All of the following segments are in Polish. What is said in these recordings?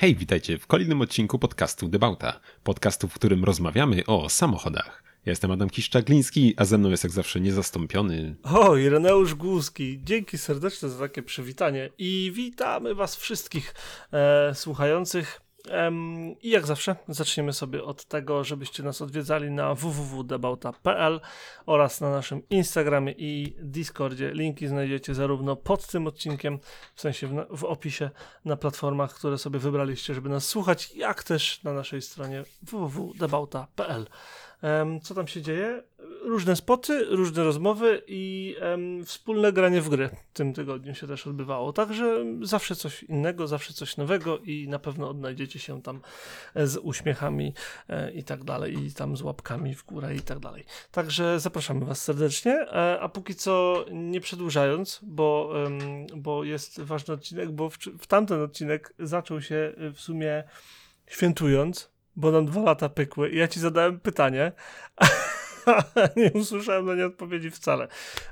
Hej, witajcie w kolejnym odcinku podcastu Debauta. Podcastu, w którym rozmawiamy o samochodach. Ja jestem Adam Kiszczagliński, a ze mną jest jak zawsze niezastąpiony. O, Ireneusz Głuski. Dzięki serdeczne za takie przywitanie i witamy was wszystkich e, słuchających. I jak zawsze zaczniemy sobie od tego, żebyście nas odwiedzali na www.debauta.pl oraz na naszym Instagramie i Discordzie. Linki znajdziecie zarówno pod tym odcinkiem, w sensie w, w opisie na platformach, które sobie wybraliście, żeby nas słuchać, jak też na naszej stronie www.debauta.pl. Co tam się dzieje? Różne spoty, różne rozmowy i em, wspólne granie w gry w tym tygodniu się też odbywało. Także zawsze coś innego, zawsze coś nowego i na pewno odnajdziecie się tam z uśmiechami e, i tak dalej, i tam z łapkami w górę i tak dalej. Także zapraszamy Was serdecznie, e, a póki co nie przedłużając, bo, em, bo jest ważny odcinek, bo w, w tamten odcinek zaczął się e, w sumie świętując, bo nam dwa lata pykły i ja ci zadałem pytanie, nie usłyszałem na nie odpowiedzi wcale.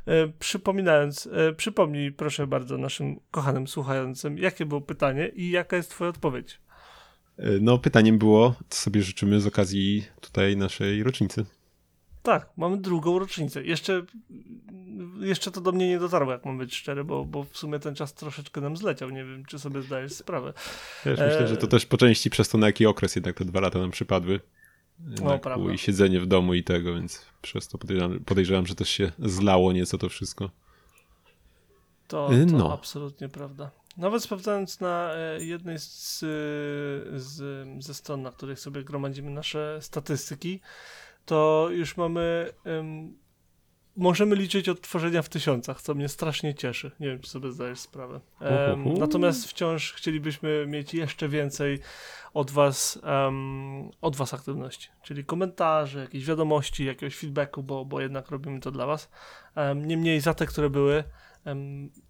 E, przypominając, e, przypomnij proszę bardzo naszym kochanym słuchającym, jakie było pytanie i jaka jest twoja odpowiedź. No, pytaniem było, co sobie życzymy z okazji tutaj naszej rocznicy. Tak, mamy drugą rocznicę. Jeszcze, jeszcze to do mnie nie dotarło, jak mam być szczery, bo, bo w sumie ten czas troszeczkę nam zleciał. Nie wiem, czy sobie zdajesz sprawę. Wiesz, myślę, że to też po części przez to, na jaki okres jednak te dwa lata nam przypadły. No. I siedzenie w domu i tego, więc przez to podejrzewam, podejrzewam, że też się zlało nieco to wszystko. To, to No. absolutnie prawda. Nawet sprawdzając na e, jednej z, z, ze stron, na których sobie gromadzimy nasze statystyki, to już mamy. Możemy liczyć od tworzenia w tysiącach, co mnie strasznie cieszy. Nie wiem, czy sobie zdajesz sprawę. Uhuhu. natomiast wciąż chcielibyśmy mieć jeszcze więcej od was, em, od was aktywności, czyli komentarze, jakieś wiadomości, jakiegoś feedbacku, bo, bo jednak robimy to dla was. Em, niemniej za te, które były,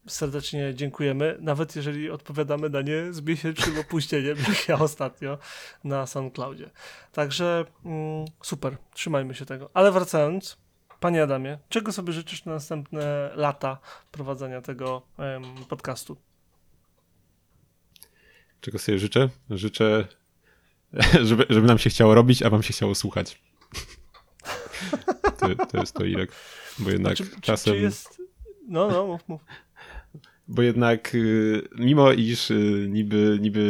serdecznie dziękujemy, nawet jeżeli odpowiadamy na nie z miesięcznym opóźnieniem, jak ja ostatnio na SoundCloudzie. Także mm, super, trzymajmy się tego. Ale wracając, panie Adamie, czego sobie życzysz na następne lata prowadzenia tego podcastu? Czego sobie życzę? Życzę, żeby, żeby nam się chciało robić, a wam się chciało słuchać. To, to jest to, Irek. Bo jednak Czy, czy, czasem... czy jest... No, no, mów, mów. Bo jednak, y, mimo iż y, niby, niby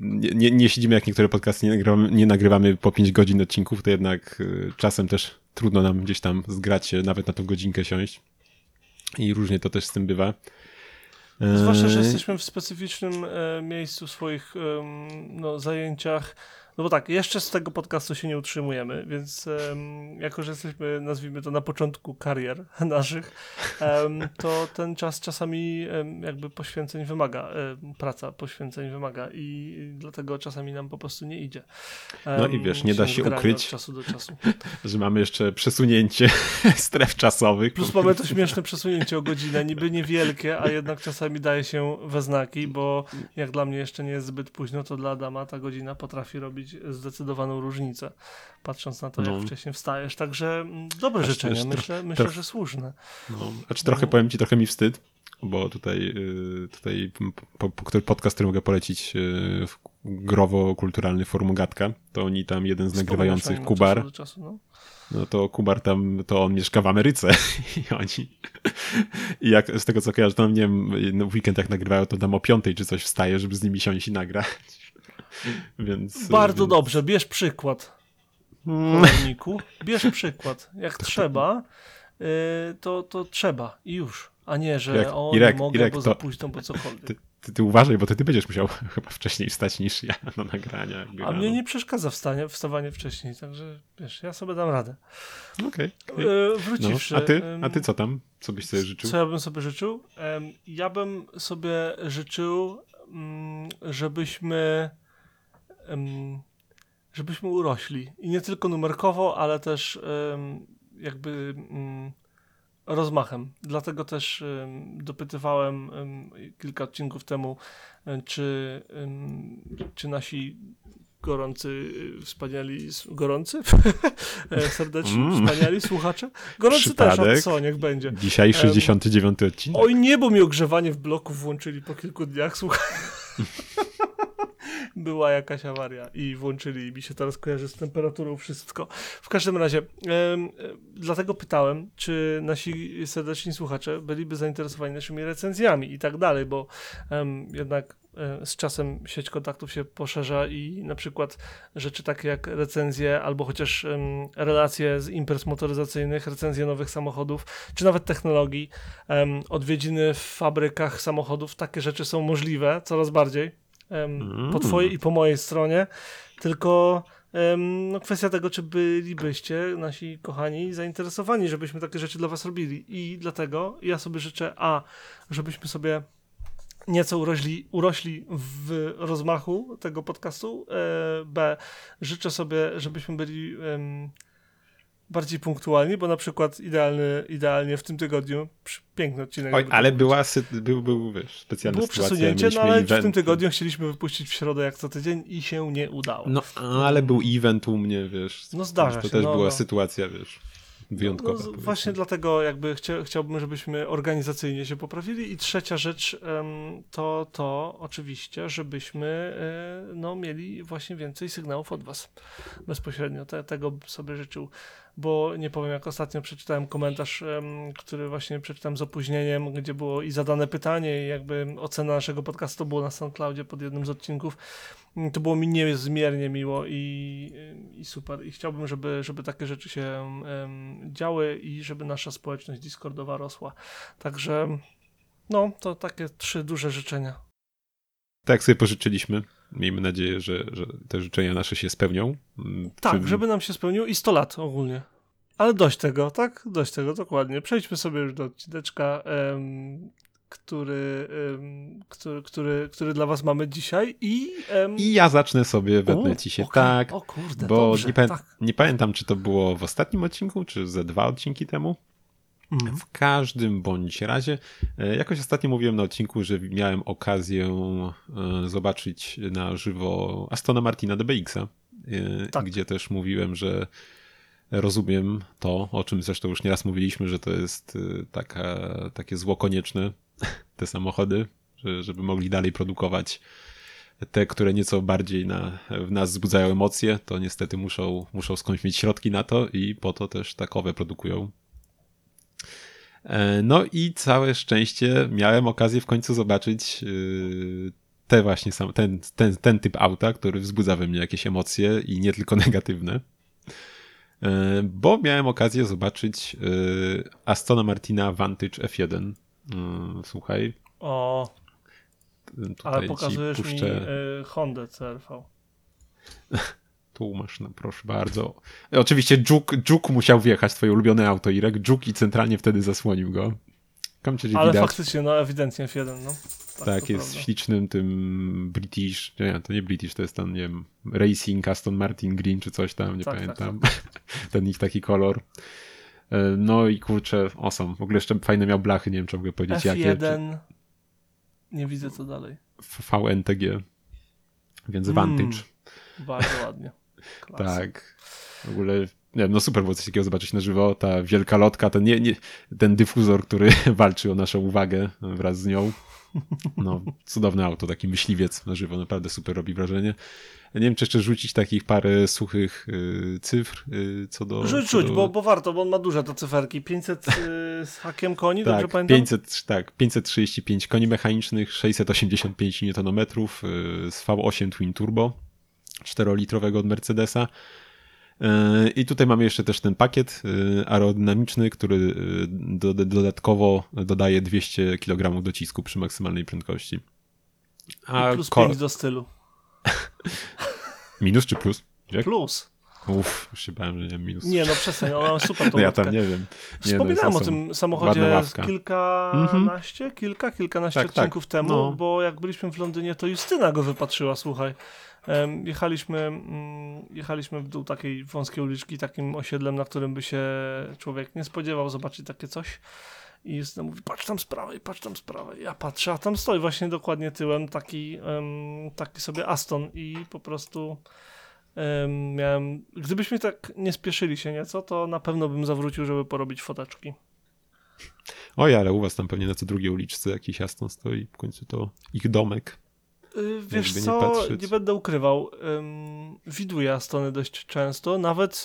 nie, nie, nie siedzimy jak niektóre podcasty, nie nagrywamy, nie nagrywamy po 5 godzin odcinków, to jednak y, czasem też trudno nam gdzieś tam zgrać się, nawet na tą godzinkę siąść. I różnie to też z tym bywa. Zwłaszcza, że Eee, jesteśmy w specyficznym e, miejscu w swoich no, zajęciach. No bo tak, jeszcze z tego podcastu się nie utrzymujemy, więc em, jako, że jesteśmy, nazwijmy to, na początku karier naszych, em, to ten czas czasami em, jakby poświęceń wymaga, praca poświęceń wymaga i dlatego czasami nam po prostu nie idzie. No i wiesz, nie da się ukryć. Czasu do czasu. Że mamy jeszcze przesunięcie stref czasowych. Plus mamy to śmieszne przesunięcie o godzinę, niby niewielkie, a jednak czasami daje się we znaki, bo jak dla mnie jeszcze nie jest zbyt późno, to dla Adama ta godzina potrafi robić zdecydowaną różnicę, patrząc na to, jak No. wcześniej wstajesz. Także mm, dobre Aż życzenia, myślę, myślę że słuszne. No, znaczy trochę powiem ci, trochę mi wstyd, bo tutaj, y, tutaj który podcast, który mogę polecić, y, growo-kulturalny Forum Gatka, to oni tam, jeden z nagrywających, Kubar, czasu no. no to Kubar tam, to on mieszka w Ameryce i oni, i jak z tego co kojarzę, to nie wiem, no, w weekend jak nagrywają, to tam o piątej czy coś wstaje, żeby z nimi siąść i nagrać. Więc, Bardzo więc... dobrze, bierz przykład, Mm. komorniku. Bierz przykład. Jak trzeba, y, to, to trzeba i już. A nie, że Irek, o, Irek, mogę, Irek, bo to- za późno, bo cokolwiek. Ty, ty, ty uważaj, bo to ty będziesz musiał chyba wcześniej wstać niż ja na nagrania. A mnie nie przeszkadza wstanie, wstawanie wcześniej, także wiesz, ja sobie dam radę. Okej. okej. E, No, wróciwszy. a ty? A ty co tam? Co byś sobie życzył? Co ja bym sobie życzył? Ja bym sobie życzył, mm, żebyśmy żebyśmy urośli. I nie tylko numerkowo, ale też jakby mm, rozmachem. Dlatego też em, dopytywałem em, kilka odcinków temu, em, czy, czy nasi gorący, y, wspaniali, gorący? E, Serdeczni, Mm. wspaniali słuchacze? Gorący też, a Przypadek. co, niech będzie. Dzisiaj 69 odcinek. Oj nie, bo mi ogrzewanie w bloku włączyli po kilku dniach, słuchaj. była jakaś awaria i włączyli mi się teraz kojarzy z temperaturą wszystko. W każdym razie, e, dlatego pytałem, czy nasi serdeczni słuchacze byliby zainteresowani naszymi recenzjami i tak dalej, bo jednak e, z czasem sieć kontaktów się poszerza i na przykład rzeczy takie jak recenzje albo chociaż em, relacje z imprez motoryzacyjnych, recenzje nowych samochodów, czy nawet technologii, em, odwiedziny w fabrykach samochodów, takie rzeczy są możliwe coraz bardziej Mm. po twojej i po mojej stronie, tylko no, kwestia tego, czy bylibyście nasi kochani zainteresowani, żebyśmy takie rzeczy dla was robili i dlatego ja sobie życzę A, żebyśmy sobie nieco urośli, urośli w rozmachu tego podcastu. E, B. Życzę sobie, żebyśmy byli bardziej punktualni, bo na przykład idealny, idealnie w tym tygodniu piękny odcinek. Oj, to ale był. była, był, był, wiesz, specjalna Było sytuacja. przesunięcie, no ale w tym tygodniu chcieliśmy wypuścić w środę jak co tydzień i się nie udało. No, ale był event u mnie, wiesz. No zdarza To się, też no, była no. sytuacja, wiesz, wyjątkowa. No, powiedzmy. właśnie dlatego jakby chcia, chciałbym, żebyśmy organizacyjnie się poprawili i trzecia rzecz to to oczywiście, żebyśmy e, no, mieli właśnie więcej sygnałów od was bezpośrednio. Te, tego bym sobie życzył, bo nie powiem jak ostatnio przeczytałem komentarz, który właśnie przeczytałem z opóźnieniem, gdzie było i zadane pytanie i jakby ocena naszego podcastu było na SoundCloudzie pod jednym z odcinków. Mm, To było mi niezmiernie miło i, i super. I chciałbym, żeby, żeby takie rzeczy się działy i żeby nasza społeczność Discordowa rosła. Także no, to takie trzy duże życzenia. Tak sobie pożyczyliśmy. Miejmy nadzieję, że, że te życzenia nasze się spełnią. Mm, Tak, czym- żeby nam się spełniło i 100 lat ogólnie. Ale dość tego, tak? Dość tego, dokładnie. Przejdźmy sobie już do odcineczka, em, który, em, który, który, który dla was mamy dzisiaj i... em, I ja zacznę sobie, wetnę ci się okej, tak, O kurde, bo dobrze, nie, pamię- tak. nie pamiętam, czy to było w ostatnim odcinku, czy ze dwa odcinki temu. W każdym bądź razie, e, jakoś ostatnio mówiłem na odcinku, że miałem okazję e, zobaczyć na żywo Astona Martina DBX-a, e, Tak. gdzie też mówiłem, że rozumiem to, o czym zresztą już nieraz mówiliśmy, że to jest taka, takie zło konieczne, te samochody, że, żeby mogli dalej produkować te, które nieco bardziej na, w nas wzbudzają emocje, to niestety muszą, muszą skądś mieć środki na to i po to też takowe produkują. E, No i całe szczęście miałem okazję w końcu zobaczyć yy, te właśnie sam, ten, ten, ten typ auta, który wzbudza we mnie jakieś emocje i nie tylko negatywne. E, Bo miałem okazję zobaczyć Astona Martina Vantage F1. Yy, Słuchaj, O, tutaj ale pokazujesz mi puszczę. y, Hondę CRV. Tu masz, no, proszę bardzo. Oczywiście Juk, Juk musiał wjechać, twoje ulubione auto, Irek. Juk i centralnie wtedy zasłonił go. Cię Ale widać. faktycznie, no ewidentnie F1, no. Tak, to jest prawda. ślicznym tym British, nie, to nie British, to jest ten, nie wiem, Racing Aston Martin Green czy coś tam, nie Tak, pamiętam. ten ich taki kolor. E, No i kurczę, awesome. W ogóle jeszcze fajne miał blachy, nie wiem, czy mogę powiedzieć jakie. czy- F1. Nie widzę co dalej. VNTG. Więc Mm, Vantage. Bardzo ładnie. Klasa. Tak. W ogóle, nie wiem, no super było coś takiego zobaczyć na żywo. Ta wielka lotka, ten, nie, nie, ten dyfuzor, który walczy o naszą uwagę wraz z nią. No, cudowne auto, taki myśliwiec na żywo, naprawdę super robi wrażenie. Nie wiem, czy jeszcze rzucić takich parę suchych y, cyfr y, co do... Rzuć, co do... bo, bo warto, bo on ma duże te cyferki. 500 y, z hakiem koni, dobrze Tak, pamiętam? 500, tak, 535 koni mechanicznych, 685 Nm y, z V8 Twin Turbo 4-litrowego od Mercedesa. Y, I tutaj mamy jeszcze też ten pakiet y, aerodynamiczny, który do, dodatkowo dodaje 200 kg docisku przy maksymalnej prędkości. A I plus ko- 5 do stylu. minus czy plus? Jak? Plus. Uff, już się bałem, że nie minus. Nie, no przestań, ona ma super tą no ja tam nie wiem. Nie, no, Wspominałem jest o tym samochodzie kilkanaście, kilka, kilkanaście Tak, tak. odcinków temu, No. bo jak byliśmy w Londynie, to Justyna go wypatrzyła, słuchaj. Jechaliśmy, mm, jechaliśmy w dół takiej wąskiej uliczki, takim osiedlem, na którym by się człowiek nie spodziewał zobaczyć takie coś. I Justyna mówi, patrz tam z prawej, patrz tam z prawej. Ja patrzę, a tam stoi właśnie dokładnie tyłem taki, taki sobie Aston i po prostu em, miałem... Gdybyśmy tak nie spieszyli się nieco, to na pewno bym zawrócił, żeby porobić foteczki. Oj, ale u was tam pewnie na co drugiej uliczce jakiś Aston stoi. W końcu to ich domek. Wiesz Jakby nie co, nie, patrzeć. będę ukrywał. Um, widuję Astony dość często. Nawet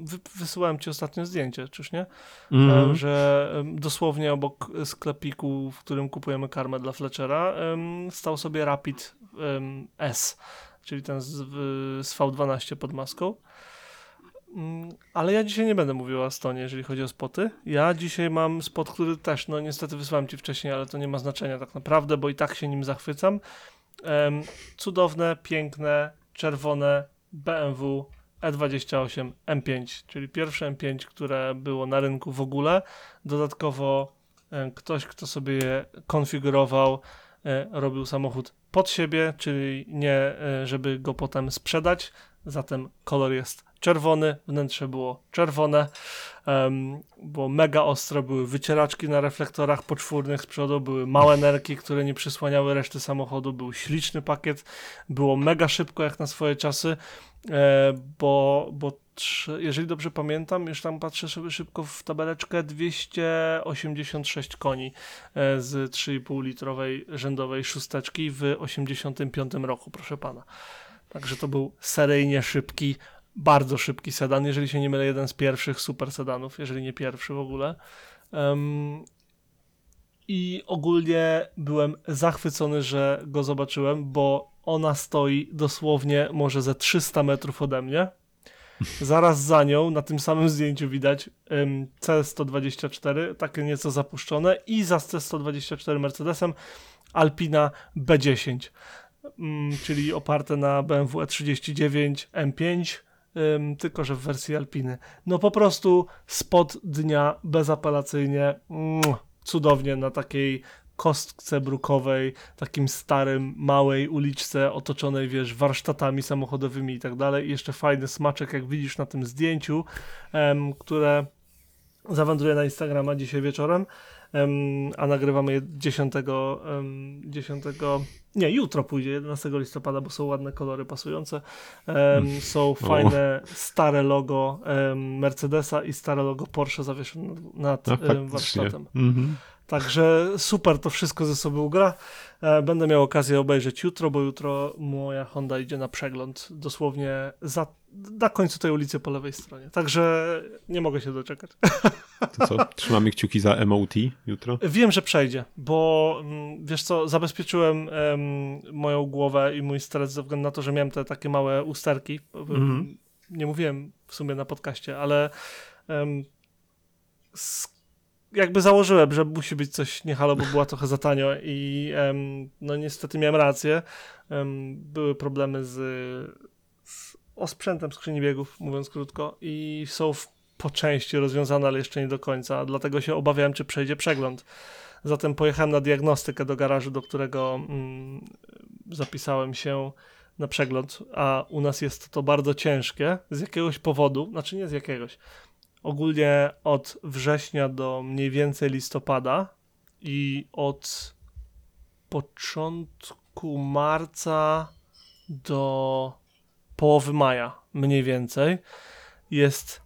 wy, wysyłałem ci ostatnio zdjęcie, czyż nie? Mhm. Em, że dosłownie obok sklepiku, w którym kupujemy karmę dla Fletchera, stał sobie Rapid S, czyli ten z, w- z V12 pod maską. Mm, Ale ja dzisiaj nie będę mówił o Astonie, jeżeli chodzi o spoty. Ja dzisiaj mam spot, który też, no niestety wysłałem ci wcześniej, ale to nie ma znaczenia tak naprawdę, bo i tak się nim zachwycam. Em, cudowne, piękne, czerwone BMW E28 M5, czyli pierwsze M5, które było na rynku w ogóle. Dodatkowo ktoś, kto sobie je konfigurował, e, robił samochód pod siebie, czyli nie, e, żeby go potem sprzedać. Zatem kolor jest czerwony, wnętrze było czerwone, em, było mega ostro, były wycieraczki na reflektorach poczwórnych z przodu, były małe nerki, które nie przysłaniały reszty samochodu, był śliczny pakiet, było mega szybko jak na swoje czasy, e, bo, bo jeżeli dobrze pamiętam, już tam patrzę sobie szybko w tabeleczkę, 286 koni e, z 3,5 litrowej rzędowej szósteczki w 85 roku, proszę pana. Także to był seryjnie szybki, bardzo szybki sedan, jeżeli się nie mylę, jeden z pierwszych super sedanów, jeżeli nie pierwszy w ogóle. Em, I ogólnie byłem zachwycony, że go zobaczyłem, bo ona stoi dosłownie może ze 300 metrów ode mnie. Zaraz za nią, na tym samym zdjęciu widać em, C124, takie nieco zapuszczone i za C124 Mercedesem Alpina B10 mm, czyli oparte na BMW E39 M5, ym, tylko że w wersji Alpiny. No po prostu spod dnia bezapelacyjnie, mm, cudownie na takiej kostce brukowej, takim starym, małej uliczce otoczonej, wiesz, warsztatami samochodowymi i tak dalej. I jeszcze fajny smaczek, jak widzisz na tym zdjęciu, em, które zawędruje na Instagrama dzisiaj wieczorem, em, a nagrywamy je 10, em, 10 nie, jutro pójdzie, 11 listopada, bo są ładne kolory pasujące. Em, są fajne, stare logo em, Mercedesa i stare logo Porsche zawieszone nad, nad No, faktycznie. warsztatem. Mhm. Także super to wszystko ze sobą gra. E, Będę miał okazję obejrzeć jutro, bo jutro moja Honda idzie na przegląd dosłownie za, na końcu tej ulicy po lewej stronie. Także nie mogę się doczekać. To co? Trzymamy kciuki za MOT jutro? Wiem, że przejdzie, bo mm, wiesz co, zabezpieczyłem em, moją głowę i mój stres ze względu na to, że miałem te takie małe usterki. Mhm. Nie mówiłem w sumie na podcaście, ale s- jakby założyłem, że musi być coś nie halo, bo była trochę za tanio i no niestety miałem rację. Były problemy z, z osprzętem skrzyni biegów, mówiąc krótko, i są w, po części rozwiązane, ale jeszcze nie do końca. Dlatego się obawiałem, czy przejdzie przegląd. Zatem pojechałem na diagnostykę do garażu, do którego mm, zapisałem się na przegląd, a u nas jest to bardzo ciężkie z jakiegoś powodu, znaczy nie z jakiegoś. Ogólnie od września do mniej więcej listopada i od początku marca do połowy maja mniej więcej jest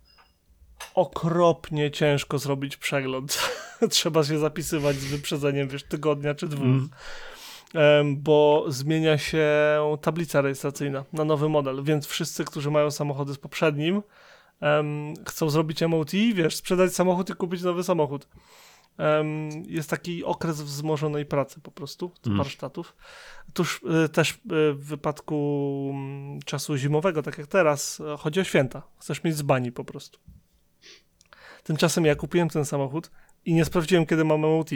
okropnie ciężko zrobić przegląd. Trzeba się zapisywać z wyprzedzeniem, wiesz, tygodnia czy dwóch. Mm. Bo zmienia się tablica rejestracyjna na nowy model, więc wszyscy, którzy mają samochody z poprzednim, em, chcą zrobić MOT, wiesz, sprzedać samochód i kupić nowy samochód. Em, jest taki okres wzmożonej pracy po prostu, Mm. warsztatów. Tuż y, też y, w wypadku mm, czasu zimowego, tak jak teraz, y, chodzi o święta. Chcesz mieć z bani po prostu. Tymczasem ja kupiłem ten samochód i nie sprawdziłem, kiedy mam MOT,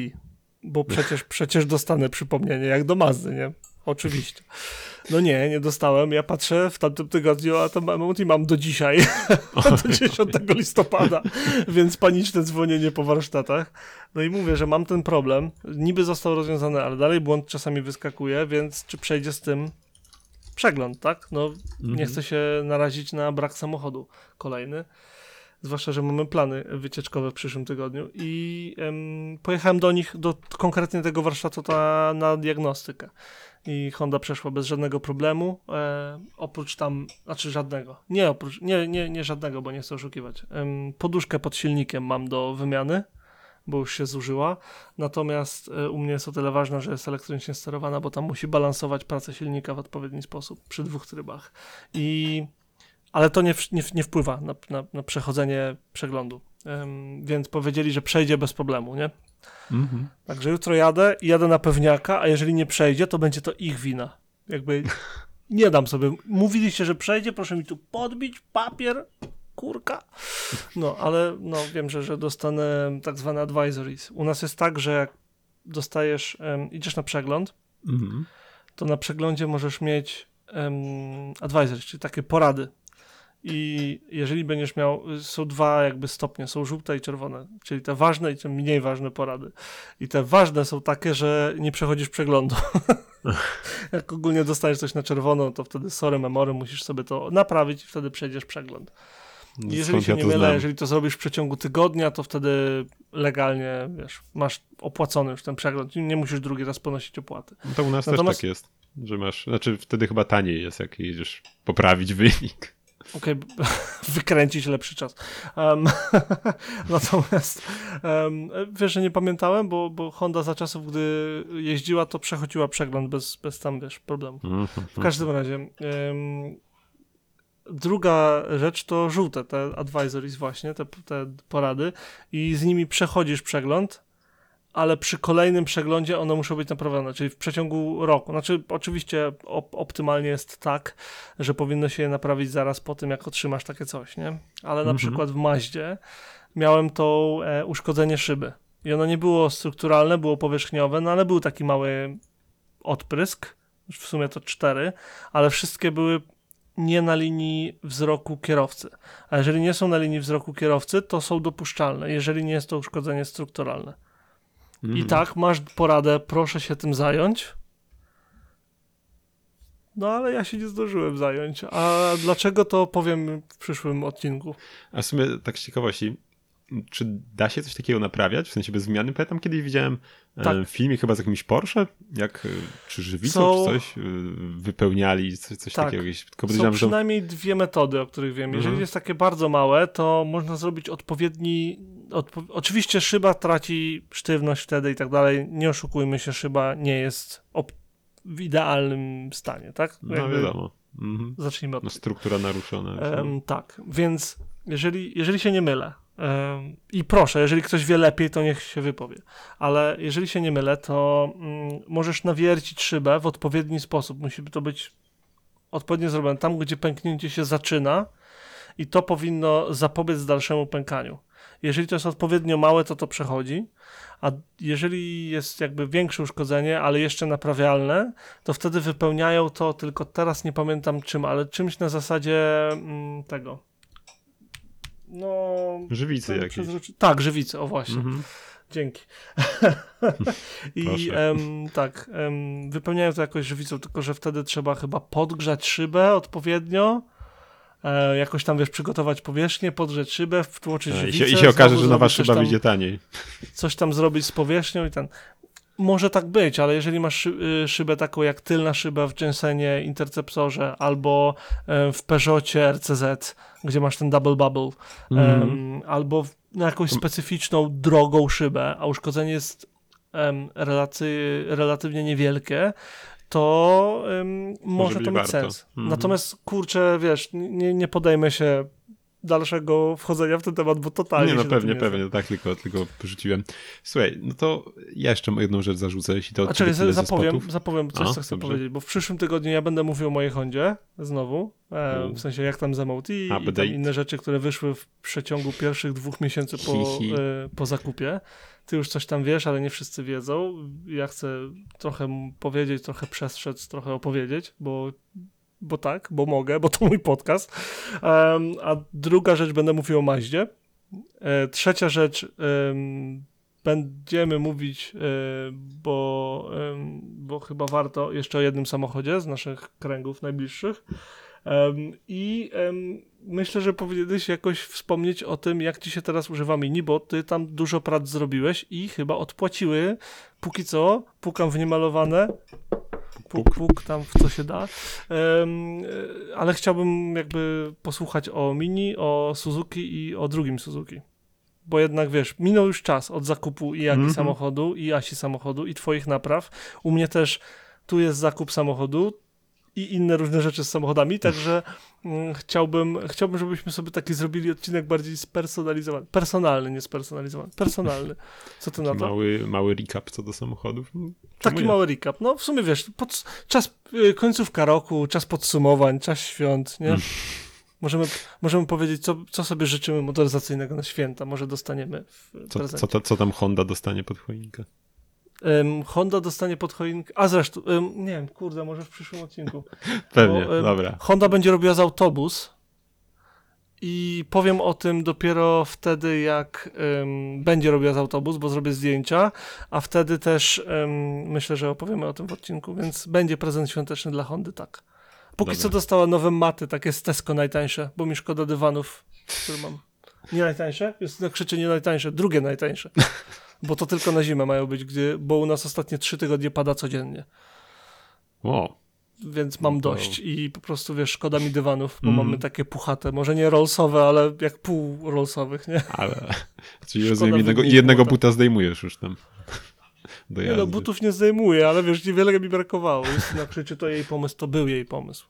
bo przecież, przecież dostanę przypomnienie, jak do Mazdy, nie? Oczywiście. No nie, nie dostałem. Ja patrzę w tamtym tygodniu, a to MOT mam do dzisiaj, do 10 listopada, więc paniczne dzwonienie po warsztatach. No i mówię, że mam ten problem. Niby został rozwiązany, ale dalej błąd czasami wyskakuje, więc czy przejdzie z tym przegląd, tak? No nie Mhm. chcę się narazić na brak samochodu kolejny. Zwłaszcza, że mamy plany wycieczkowe w przyszłym tygodniu i em, pojechałem do nich, do konkretnie tego warsztatu ta, na diagnostykę. I Honda przeszła bez żadnego problemu, e, oprócz tam, znaczy żadnego, nie oprócz, nie, nie, nie żadnego, bo nie chcę oszukiwać. Em, poduszkę pod silnikiem mam do wymiany, bo już się zużyła. Natomiast e, u mnie jest o tyle ważna, że jest elektronicznie sterowana, bo tam musi balansować pracę silnika w odpowiedni sposób przy dwóch trybach. I ale to nie, nie, nie wpływa na, na, na przechodzenie przeglądu. Więc powiedzieli, że przejdzie bez problemu, nie? Mhm. Także jutro jadę i jadę na pewniaka, a jeżeli nie przejdzie, to będzie to ich wina. Jakby nie dam sobie. Mówiliście, że przejdzie, proszę mi tu podbić papier, kurka. No, ale no, wiem, że, że dostanę tak zwane advisories. U nas jest tak, że jak dostajesz, em, idziesz na przegląd, Mhm. to na przeglądzie możesz mieć um, advisories, czyli takie porady. I jeżeli będziesz miał, są dwa jakby stopnie, są żółte i czerwone, czyli te ważne i te mniej ważne porady. I te ważne są takie, że nie przechodzisz przeglądu. Jak ogólnie dostajesz coś na czerwono, to wtedy sorry memory, musisz sobie to naprawić i wtedy przejdziesz przegląd. I jeżeli Skąd się ja nie mylę, znam? jeżeli to zrobisz w przeciągu tygodnia, to wtedy legalnie, wiesz, masz opłacony już ten przegląd i nie musisz drugi raz ponosić opłaty. No to u nas Natomiast- też tak jest, że masz, znaczy wtedy chyba taniej jest, jak jedziesz poprawić wynik. Okej, wykręcić lepszy czas. Um, natomiast um, wiesz, że nie pamiętałem, bo, bo Honda za czasów, gdy jeździła, to przechodziła przegląd bez, bez tam, wiesz, problemu. W każdym razie em, druga rzecz to żółte, te advisories właśnie, te, te porady i z nimi przechodzisz przegląd, ale przy kolejnym przeglądzie one muszą być naprawione, czyli w przeciągu roku. Znaczy oczywiście op optymalnie jest tak, że powinno się je naprawić zaraz po tym, jak otrzymasz takie coś, nie? Ale na Mhm. przykład w Maździe miałem to e, uszkodzenie szyby i ono nie było strukturalne, było powierzchniowe, no ale był taki mały odprysk, w sumie to cztery, ale wszystkie były nie na linii wzroku kierowcy. A jeżeli nie są na linii wzroku kierowcy, to są dopuszczalne, jeżeli nie jest to uszkodzenie strukturalne. I Mhm. tak, masz poradę, proszę się tym zająć. No ale ja się nie zdążyłem zająć. A dlaczego to powiem w przyszłym odcinku. A w sumie tak z ciekawości, czy da się coś takiego naprawiać? W sensie bez zmiany? Pamiętam kiedyś widziałem Tak. tak. film chyba z jakimś Porsche, jak e, czy żywicą, czy coś e, wypełniali, coś, coś Tak. takiego. Jakieś, tylko Są to... przynajmniej dwie metody, o których wiem. Jeżeli Mhm. jest takie bardzo małe, to można zrobić odpowiedni. Oczywiście szyba traci sztywność wtedy i tak dalej. Nie oszukujmy się, szyba nie jest w idealnym stanie, tak? No Jakby wiadomo. Mhm. Zacznijmy od No, struktura naruszona. Em, tak, więc jeżeli, jeżeli się nie mylę, em, i proszę, jeżeli ktoś wie lepiej, to niech się wypowie, ale jeżeli się nie mylę, to mm, możesz nawiercić szybę w odpowiedni sposób. Musi to być odpowiednio zrobione tam, gdzie pęknięcie się zaczyna i to powinno zapobiec dalszemu pękaniu. Jeżeli to jest odpowiednio małe, to to przechodzi, a jeżeli jest jakby większe uszkodzenie, ale jeszcze naprawialne, to wtedy wypełniają to, tylko teraz nie pamiętam czym, ale czymś na zasadzie mm, tego. No. Żywicy jakieś. przezroczy- Tak, żywicy, o właśnie. Mhm. Dzięki. I em, tak, em, wypełniają to jakoś żywicą, tylko że wtedy trzeba chyba podgrzać szybę odpowiednio. E, jakoś tam wiesz, przygotować powierzchnię, podgrzać szybę, wtłoczyć A, I żywicę. się, I się okaże, że nowa szyba tam- wyjdzie taniej. coś tam zrobić z powierzchnią i ten. Może tak być, ale jeżeli masz y, szybę taką jak tylna szyba w Jensenie Interceptorze albo e, w Peugeotie RCZ, gdzie masz ten double bubble, Mhm. em, albo na jakąś specyficzną drogą szybę, a uszkodzenie jest em, relaty, relatywnie niewielkie, to może, być to mieć warto. sens. Mhm. Natomiast kurczę, wiesz, nie, nie podejmę się dalszego wchodzenia w ten temat, bo totalnie Nie, no pewnie, pewnie, tak tylko, tylko porzuciłem. Słuchaj, no to ja jeszcze jedną rzecz zarzucę, jeśli to A ze zapowiem, zapowiem coś, A, co chcę dobrze. powiedzieć, bo w przyszłym tygodniu ja będę mówił o mojej Hondzie znowu, e, U. w sensie jak tam z MOT i tam inne rzeczy, które wyszły w przeciągu pierwszych dwóch miesięcy po, e, po zakupie. Ty już coś tam wiesz, ale nie wszyscy wiedzą. Ja chcę trochę powiedzieć, trochę przestrzec, trochę opowiedzieć, bo bo tak, bo mogę, bo to mój podcast. Em, a druga rzecz, będę mówił o Maździe. E, trzecia rzecz, em, będziemy mówić, e, bo, bo chyba warto jeszcze o jednym samochodzie z naszych kręgów najbliższych. I myślę, że powinieneś jakoś wspomnieć o tym, jak ci się teraz używa Mini, bo ty tam dużo prac zrobiłeś i chyba odpłaciły. Póki co, pukam w niemalowane. Puk, puk, tam w co się da. E, ale chciałbym jakby posłuchać o Mini, o Suzuki i o drugim Suzuki. bo jednak wiesz, minął już czas od zakupu i Jagi Mhm. samochodu, i Asi samochodu, i twoich napraw. U mnie też tu jest zakup samochodu i inne różne rzeczy z samochodami, także mm, chciałbym, chciałbym, żebyśmy sobie taki zrobili odcinek bardziej spersonalizowany. Personalny, nie spersonalizowany. Personalny. Co ty na to? mały, mały recap co do samochodów. No, czemu Taki mały recap. No w sumie wiesz, pod, czas y, końcówka roku, czas podsumowań, czas świąt, nie? Mm. Możemy, możemy powiedzieć, co, co sobie życzymy motoryzacyjnego na święta. Może dostaniemy w Co, co, co tam Honda dostanie pod choinkę? Em, Honda dostanie pod choinkę. A zresztą, em, nie wiem, kurde, może w przyszłym odcinku. Pewnie, Bo, em, dobra. Honda będzie robiła z autobus i powiem o tym dopiero wtedy, jak będzie robiła z autobus, bo zrobię zdjęcia, a wtedy też myślę, że opowiemy o tym w odcinku, więc będzie prezent świąteczny dla Hondy, tak. Póki Dobra. co dostała nowe maty, takie z Tesco najtańsze, bo mi szkoda dywanów, które mam. Nie najtańsze? Jest na krzyczy nie najtańsze, drugie najtańsze. Bo to tylko na zimę mają być, gdzie, bo u nas ostatnie trzy tygodnie pada codziennie Wow. więc mam No dość i po prostu, wiesz, szkoda mi dywanów, bo Mhm. mamy takie puchate, może nie rollsowe, ale jak pół rollsowych, nie? Ale, czyli rozumiem, jednego, jednego buta zdejmujesz już tam. Do Nie no, butów nie zdejmuję, ale wiesz, niewiele mi brakowało. Justyna krzyczy, to jej pomysł, to był jej pomysł.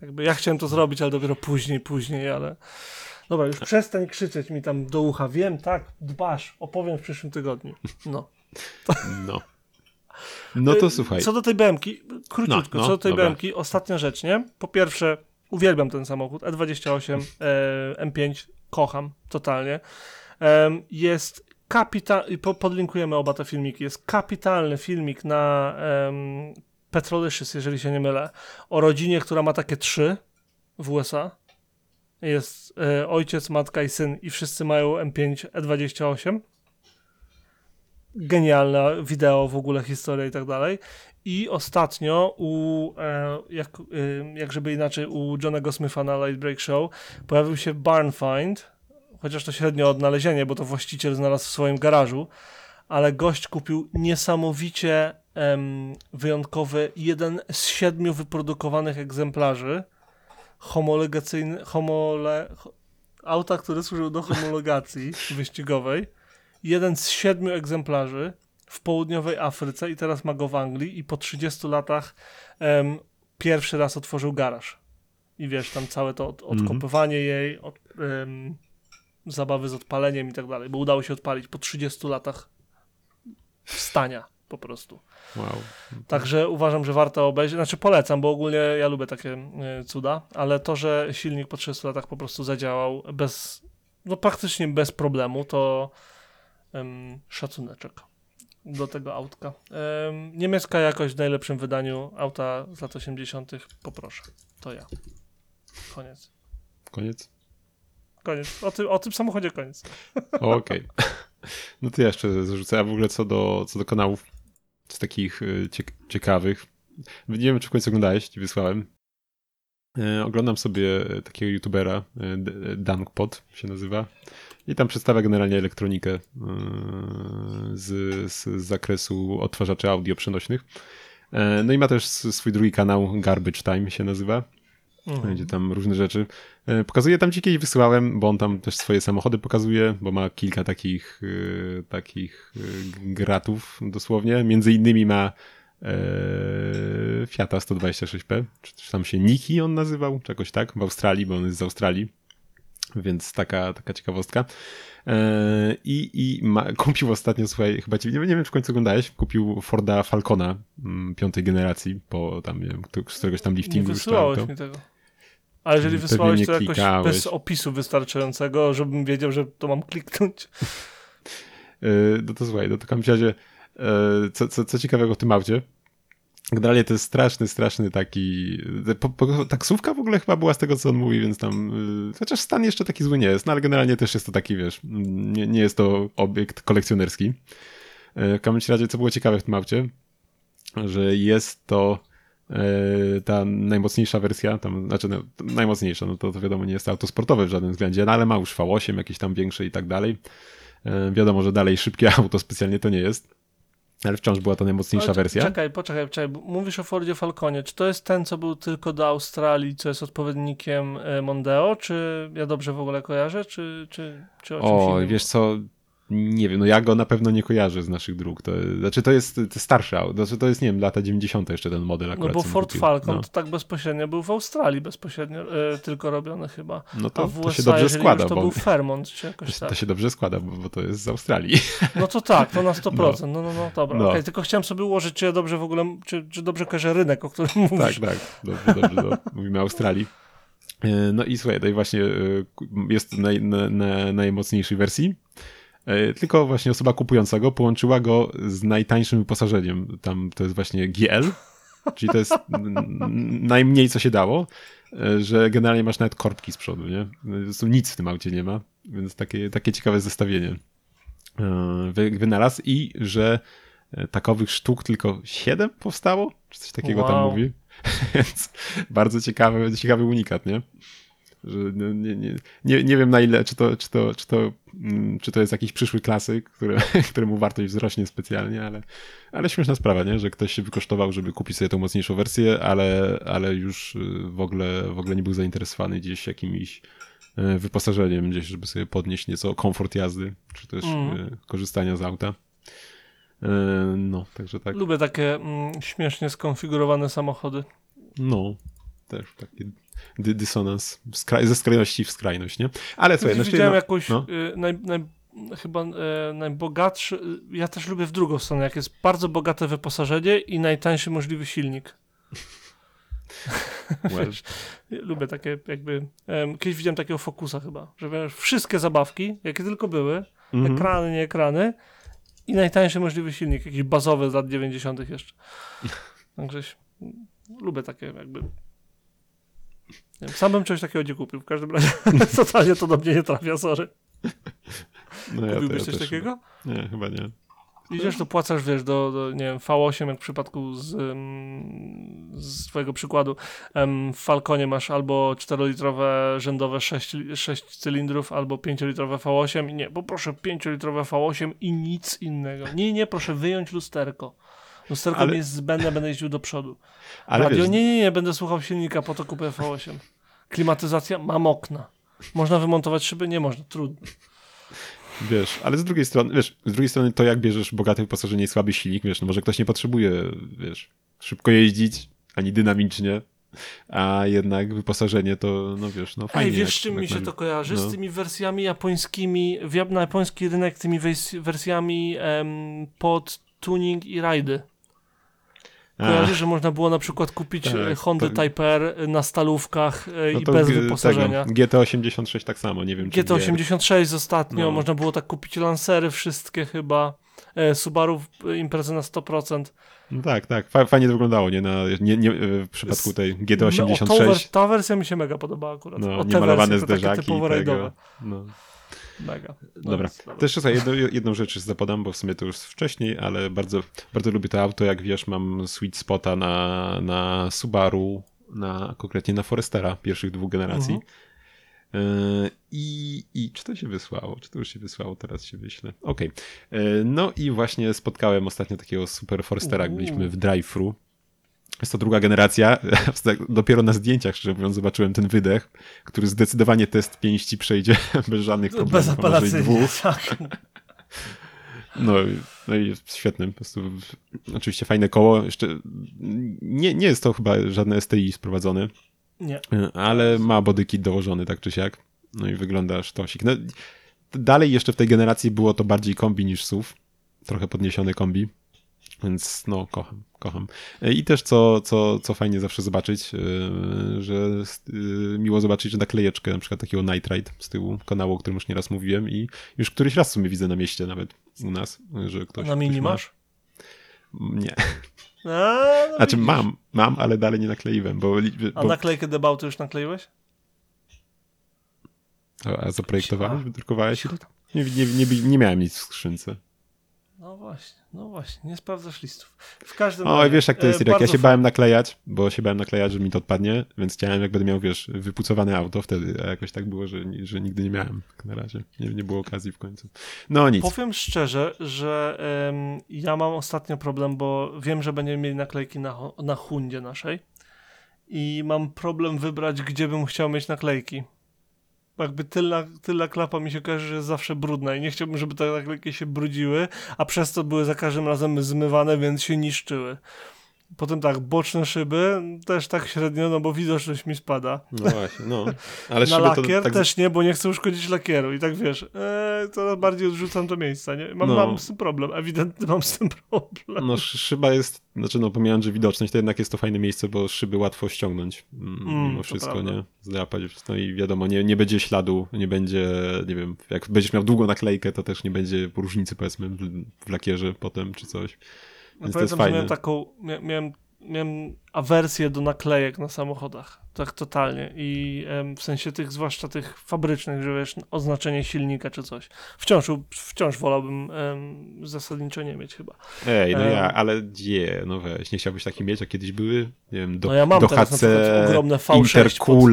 Jakby ja chciałem to zrobić, ale dopiero później, później, ale... Dobra, już przestań krzyczeć mi tam do ucha. Wiem, tak, dbasz, opowiem w przyszłym tygodniu. No. No. No to Y, słuchaj. Co do tej BMki, króciutko, No, no, co do tej dobra. BMki, ostatnia rzecz, nie? Po pierwsze, uwielbiam ten samochód, E28, e, M5, kocham totalnie. Em, jest kapitalny, podlinkujemy oba te filmiki, jest kapitalny filmik na um, Petrolicious, jeżeli się nie mylę, o rodzinie, która ma takie trzy w USA. Jest e, ojciec, matka i syn i wszyscy mają M5 E28 genialne wideo, w ogóle historia i tak dalej. I ostatnio u, e, jak, e, jak żeby inaczej, u Johnego Smitha na Light Break Show pojawił się Barn Find, chociaż to średnio odnalezienie, bo to właściciel znalazł w swoim garażu, ale gość kupił niesamowicie em, wyjątkowy, jeden z siedmiu wyprodukowanych egzemplarzy homologacyjny, homole, ho- auta, które służyły do homologacji wyścigowej. Jeden z siedmiu egzemplarzy w południowej Afryce i teraz ma go w Anglii i po 30 latach em, pierwszy raz otworzył garaż. I wiesz, tam całe to od, Mhm. odkopywanie jej, od, em, zabawy z odpaleniem i tak dalej, bo udało się odpalić po 30 latach stania po prostu. Wow. Także uważam, że warto obejrzeć. Znaczy polecam, bo ogólnie ja lubię takie y, cuda, ale to, że silnik po 30 latach po prostu zadziałał bez, no praktycznie bez problemu, to ym, szacuneczek do tego autka. Ym, niemiecka jakość w najlepszym wydaniu auta z lat 80. poproszę. To ja. Koniec. Koniec? Koniec. O tym, o tym samochodzie koniec. Okej. No to ja jeszcze zarzucę. A w ogóle co do, co do kanałów z takich ciek- ciekawych. Nie wiem, czy w końcu oglądałeś, ci wysłałem. E, oglądam sobie takiego youtubera, e, D- Dankpod się nazywa. I tam przedstawia generalnie elektronikę e, z, z, zakresu odtwarzaczy audio przenośnych. E, No i ma też swój drugi kanał, Garbage Time się nazywa. Mhm. Będzie tam różne rzeczy. E, Pokazuje tam ci kiedyś wysyłałem, bo on tam też swoje samochody pokazuje, bo ma kilka takich, e, takich e, gratów dosłownie. Między innymi ma e, Fiata 126P, czy, czy tam się Niki on nazywał, czegoś tak, w Australii, bo on jest z Australii. Więc taka, taka ciekawostka. I, i ma, kupił ostatnio, słuchaj, chyba ci, nie, nie wiem, czy w końcu oglądałeś, kupił Forda Falcona mm, piątej generacji, po tam, nie wiem, któregoś tam Nie liftingu. już to mi tego. A jeżeli Pewnie wysłałeś to jakoś klikałeś. bez opisu wystarczającego, żebym wiedział, że to mam kliknąć. Yy, no to słuchaj, no to w każdym razie, yy, co, co, co ciekawego w tym aucie, generalnie to jest straszny, straszny taki, po, po, taksówka w ogóle chyba była z tego, co on mówi, więc tam, yy, chociaż stan jeszcze taki zły nie jest, no ale generalnie też jest to taki, wiesz, nie, nie jest to obiekt kolekcjonerski. Yy, w każdym razie, co było ciekawe w tym aucie, że jest to ta najmocniejsza wersja, tam, znaczy no, najmocniejsza, no to, to wiadomo nie jest to auto sportowe w żadnym względzie, no ale ma już V8, jakieś tam większe i tak dalej. E, Wiadomo, że dalej szybkie auto specjalnie to nie jest. Ale wciąż była to najmocniejsza Ale wersja. Czekaj, poczekaj, czekaj. bo Mówisz o Fordzie Falconie. Czy to jest ten, co był tylko do Australii, co jest odpowiednikiem e, Mondeo? Czy ja dobrze w ogóle kojarzę? Czy, czy, czy o czymś O, innym? wiesz co, nie wiem, no ja go na pewno nie kojarzę z naszych dróg. To, znaczy to jest to starszy auto, znaczy to jest, nie wiem, lata 90. jeszcze ten model No akurat. bo co mi Ford kupił. Falcon No, to tak bezpośrednio był w Australii bezpośrednio e, tylko robiony chyba. no A to, w to USA, się dobrze składa, to bo był Fairmont czy jakoś to tak. się dobrze składa, bo, bo to jest z Australii. No to tak, to na 100%. No, no, no, dobra. No. Okej, tylko chciałem sobie ułożyć, czy ja dobrze w ogóle, czy, czy dobrze kojarzę rynek, o którym mówisz. tak, tak, dobrze, dobrze, no. mówimy o Australii. E, No i słuchaj, no i właśnie e, jest naj, na, na najmocniejszej wersji. E, Tylko właśnie osoba kupująca go połączyła go z najtańszym wyposażeniem. Tam to jest właśnie GL, czyli to jest najmniej co się dało, e, że generalnie masz nawet korbki z przodu, nie? Prostu nic w tym aucie nie ma, więc takie, takie ciekawe zestawienie e, wy- wynalazł i że takowych sztuk tylko 7 powstało, czy coś takiego tam Wow. mówi. Więc bardzo ciekawy, ciekawy unikat, nie? Że nie, nie, nie, nie wiem na ile, czy to, czy to, czy to, mm, czy to jest jakiś przyszły klasyk, który, któremu wartość wzrośnie specjalnie, ale, ale śmieszna sprawa, nie? Że ktoś się wykosztował, żeby kupić sobie tą mocniejszą wersję, ale, ale już y, w ogóle, w ogóle nie był zainteresowany gdzieś jakimś y, wyposażeniem, gdzieś, żeby sobie podnieść nieco komfort jazdy, czy też y, korzystania z auta. No, także tak. Lubię takie mm, śmiesznie skonfigurowane samochody. No, też taki dy dysonans ze skrajności w skrajność, nie? Ale słuchaj, no, widziałem no, jakąś no. y, naj, naj, chyba y, najbogatszy, y, ja też lubię w drugą stronę, jak jest bardzo bogate wyposażenie i najtańszy możliwy silnik. well, Lubię takie jakby, em, kiedyś widziałem takiego fokusa chyba, że wiesz, wszystkie zabawki, jakie tylko były, mhm. ekrany, nie ekrany i najtańszy możliwy silnik, jakiś bazowy z lat 90 jeszcze. Także ś- lubię takie jakby... Sam bym czegoś takiego nie kupił, w każdym razie totalnie to do mnie nie trafia, sorry. no ja, Kupiłbyś ja coś takiego? Chyba, nie, chyba nie. Idziesz, to płacasz, wiesz, do, do nie wiem, V8, jak w przypadku z, z twojego przykładu. W Falconie masz albo 4-litrowe rzędowe 6, 6 cylindrów, albo 5-litrowe V8 i nie, poproszę 5-litrowe V8 i nic innego. Nie, nie, proszę wyjąć lusterko. Lusterko Ale- mi jest zbędne, będę jeździł do przodu. Ale Radio, wiesz, nie, nie, nie, będę słuchał silnika, po to kupię V8. Klimatyzacja, mam okna. Można wymontować szyby? Nie można, trudno. wiesz, ale z drugiej strony, wiesz, z drugiej strony to jak bierzesz bogate wyposażenie i słaby silnik, wiesz, no może ktoś nie potrzebuje, wiesz, szybko jeździć, ani dynamicznie, a jednak wyposażenie to, no wiesz, no fajnie. Ej, wiesz, jak- czym jak mi się na- to kojarzy? no. Z tymi wersjami japońskimi, na japoński rynek tymi wersjami em, pod tuning i rajdy. Kojarzysz, że można było na przykład kupić Tak, e, Honda Type R na stalówkach e, no i bez wyposażenia. Tego, GT86 tak samo, nie wiem czy wie- GT86 ostatnio, No. można było tak kupić Lancery wszystkie chyba, e, Subaru imprezy na 100%. No tak, tak. Fa- Fajnie to wyglądało, nie? Na, nie, nie w przypadku tej No, o, tą, GT86. wers- ta wersja mi się mega podobała akurat. No, to takie typowo tego. rajdowe. No. Mega. No Dobra. dobra. Też słuchaj, jedno, jedną rzecz zapodam, bo w sumie to już wcześniej, ale bardzo, bardzo lubię to auto. Jak wiesz, mam sweet spota na, na Subaru, na, konkretnie na Forestera pierwszych dwóch generacji. Mhm. Yy, I, I czy to się wysłało? Czy to już się wysłało? Teraz się wyślę. Okej. Yy, No i właśnie spotkałem ostatnio takiego super Forestera, jak byliśmy w drive-thru. Jest to druga generacja. Dopiero na zdjęciach, szczerze mówiąc, zobaczyłem ten wydech, który zdecydowanie test pięści przejdzie bez żadnych problemów. a może i Bezapelacyjnie, dwóch. tak. No, no i jest świetny. Po prostu, oczywiście fajne koło. Jeszcze nie, nie jest to chyba żadne STI sprowadzone, Nie. ale ma bodykit dołożony tak czy siak. No i wygląda sztosik. No, dalej jeszcze w tej generacji było to bardziej kombi niż SUV. Trochę podniesiony kombi. Więc no, kocham, kocham. I też co, co, co fajnie zawsze zobaczyć, yy, że yy, miło zobaczyć, że naklejeczkę na przykład takiego Night Ride z tyłu kanału, o którym już nieraz mówiłem i już któryś raz w sumie widzę na mieście nawet u nas, że ktoś... Na mini ktoś ma. masz? Nie. A, no Znaczy widzisz. mam, mam, ale dalej nie nakleiłem, bo... A bo naklejkę debauty już nakleiłeś? a, a zaprojektowałeś, wydrukowałeś? Nie, nie, nie, nie miałem nic w skrzynce. No właśnie, no właśnie, nie sprawdzasz listów. W każdym O, razie, wiesz jak to jest, e, Irek, ja się bałem naklejać, bo się bałem naklejać, że mi to odpadnie, więc chciałem, jak będę miał, wiesz, wypucowane auto wtedy, a jakoś tak było, że, że nigdy nie miałem tak na razie. Nie, nie było okazji w końcu. No nic. Powiem szczerze, że em, ja mam ostatnio problem, bo wiem, że będziemy mieli naklejki na, na Hundzie naszej i mam problem wybrać, gdzie bym chciał mieć naklejki. Jakby tylna, tylna klapa mi się kojarzy, że jest zawsze brudna i nie chciałbym, żeby te naklejki się brudziły, a przez to były za każdym razem zmywane, więc się niszczyły. Potem tak, boczne szyby też tak średnio, no bo widoczność mi spada. No właśnie, no. Ale Na lakier to tak... też nie, bo nie chcę uszkodzić lakieru. I tak wiesz, e, coraz bardziej odrzucam to miejsce. Nie? Mam, No. mam z tym problem, ewidentnie mam z tym problem. No szy- szyba jest, znaczy no pomijając, że widoczność, to jednak jest to fajne miejsce, bo szyby łatwo ściągnąć mm, Mm, mimo wszystko, nie? Zdrapać, no i wiadomo, nie, nie będzie śladu, nie będzie, nie wiem, jak będziesz miał długą naklejkę, to też nie będzie różnicy powiedzmy w lakierze potem, czy coś. Więc to jest Pamiętam, że miałem taką, mia, miałem, miałem awersję do naklejek na samochodach. Tak totalnie. I w sensie tych, zwłaszcza tych fabrycznych, że wiesz, oznaczenie silnika czy coś. Wciąż, wciąż wolałbym zasadniczo nie mieć chyba. Ej, no ja, ale nie, no weź, nie chciałbyś taki mieć, jak kiedyś były, nie wiem, do, No ja mam do teraz HC, ogromne V6 pod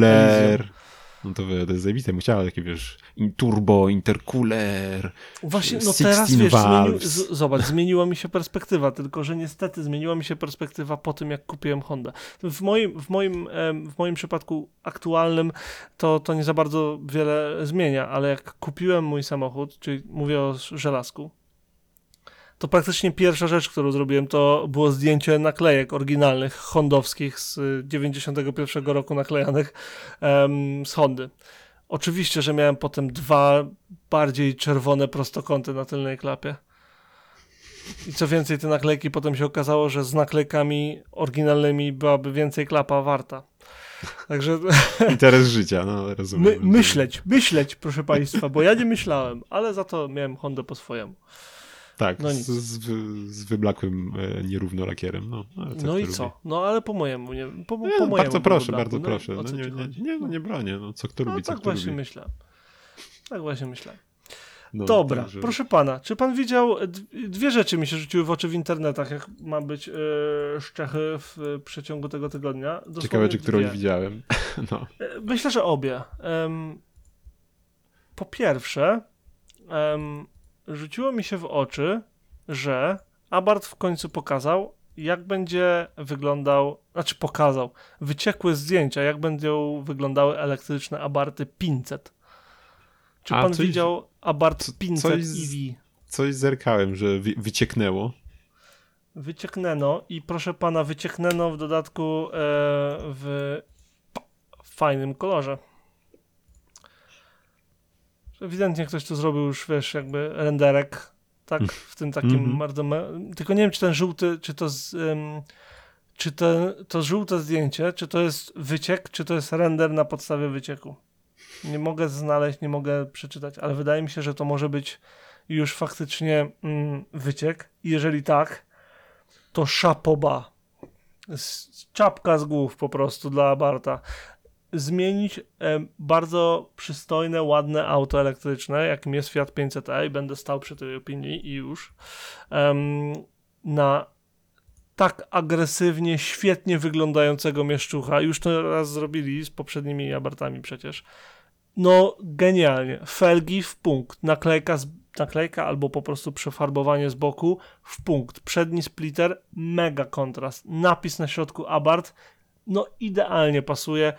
no to, to jest zajebiste, musiała takie, wiesz, turbo, intercooler, Właśnie, no 16 teraz wiesz, zmieni, z, zobacz, zmieniła mi się perspektywa, tylko że niestety zmieniła mi się perspektywa po tym, jak kupiłem Hondę. W moim, w moim, w moim przypadku aktualnym to, to nie za bardzo wiele zmienia, ale jak kupiłem mój samochód, czyli mówię o żelazku, to praktycznie pierwsza rzecz, którą zrobiłem, to było zdjęcie naklejek oryginalnych, hondowskich z y, 91 roku naklejanych em, z Hondy. Oczywiście, że miałem potem dwa bardziej czerwone prostokąty na tylnej klapie. I co więcej, te naklejki potem się okazało, że z naklejkami oryginalnymi byłaby więcej klapa warta. Także interes życia, no rozumiem. my, myśleć, myśleć, proszę Państwa, bo ja nie myślałem, ale za to miałem Hondę po swojemu. Tak, no z, z, z wyblakłym e, nierówno lakierem, no. co No i lubi. co? No ale po mojemu, nie, po, po Nie, mojemu. bardzo proszę, wybraku. bardzo No, proszę. No, co nie, nie, nie, no, nie bronię, no co kto No lubi, co tak kto właśnie lubi. myślę. Tak właśnie myślę. No, Dobra, także- proszę pana, czy pan widział, d- dwie rzeczy mi się rzuciły w oczy w internetach, jak ma być e, Szczechy w e, przeciągu tego tygodnia. Dosłownie Ciekawe, czy którąś dwie. widziałem. No. E, Myślę, że obie. Em, po pierwsze, em, rzuciło mi się w oczy, że Abarth w końcu pokazał, jak będzie wyglądał, znaczy pokazał, wyciekły zdjęcia, jak będą wyglądały elektryczne Abarty 500. Czy A, pan coś- widział Abarth co- 500 coś EV? Coś zerkałem, że wy, wycieknęło. Wycieknęno i proszę pana, wycieknęno w dodatku e, w fajnym kolorze. Ewidentnie ktoś tu zrobił już, wiesz, jakby renderek, tak, w tym takim Mhm. bardzo... Me... Tylko nie wiem, czy ten żółty, czy to z... czy te, to żółte zdjęcie, czy to jest wyciek, czy to jest render na podstawie wycieku. Nie mogę znaleźć, nie mogę przeczytać, ale wydaje mi się, że to może być już faktycznie mm, wyciek. I jeżeli tak, to szapoba. Z- Czapka z głów po prostu dla Barta. Zmienić bardzo przystojne, ładne auto elektryczne, jakim jest Fiat 500e i będę stał przy tej opinii i już, na tak agresywnie, świetnie wyglądającego mieszczucha. Już to raz zrobili z poprzednimi Abartami przecież. No, genialnie. Felgi w punkt. Naklejka, z, naklejka albo po prostu przefarbowanie z boku w punkt. Przedni splitter, mega kontrast. Napis na środku Abarth, no idealnie pasuje.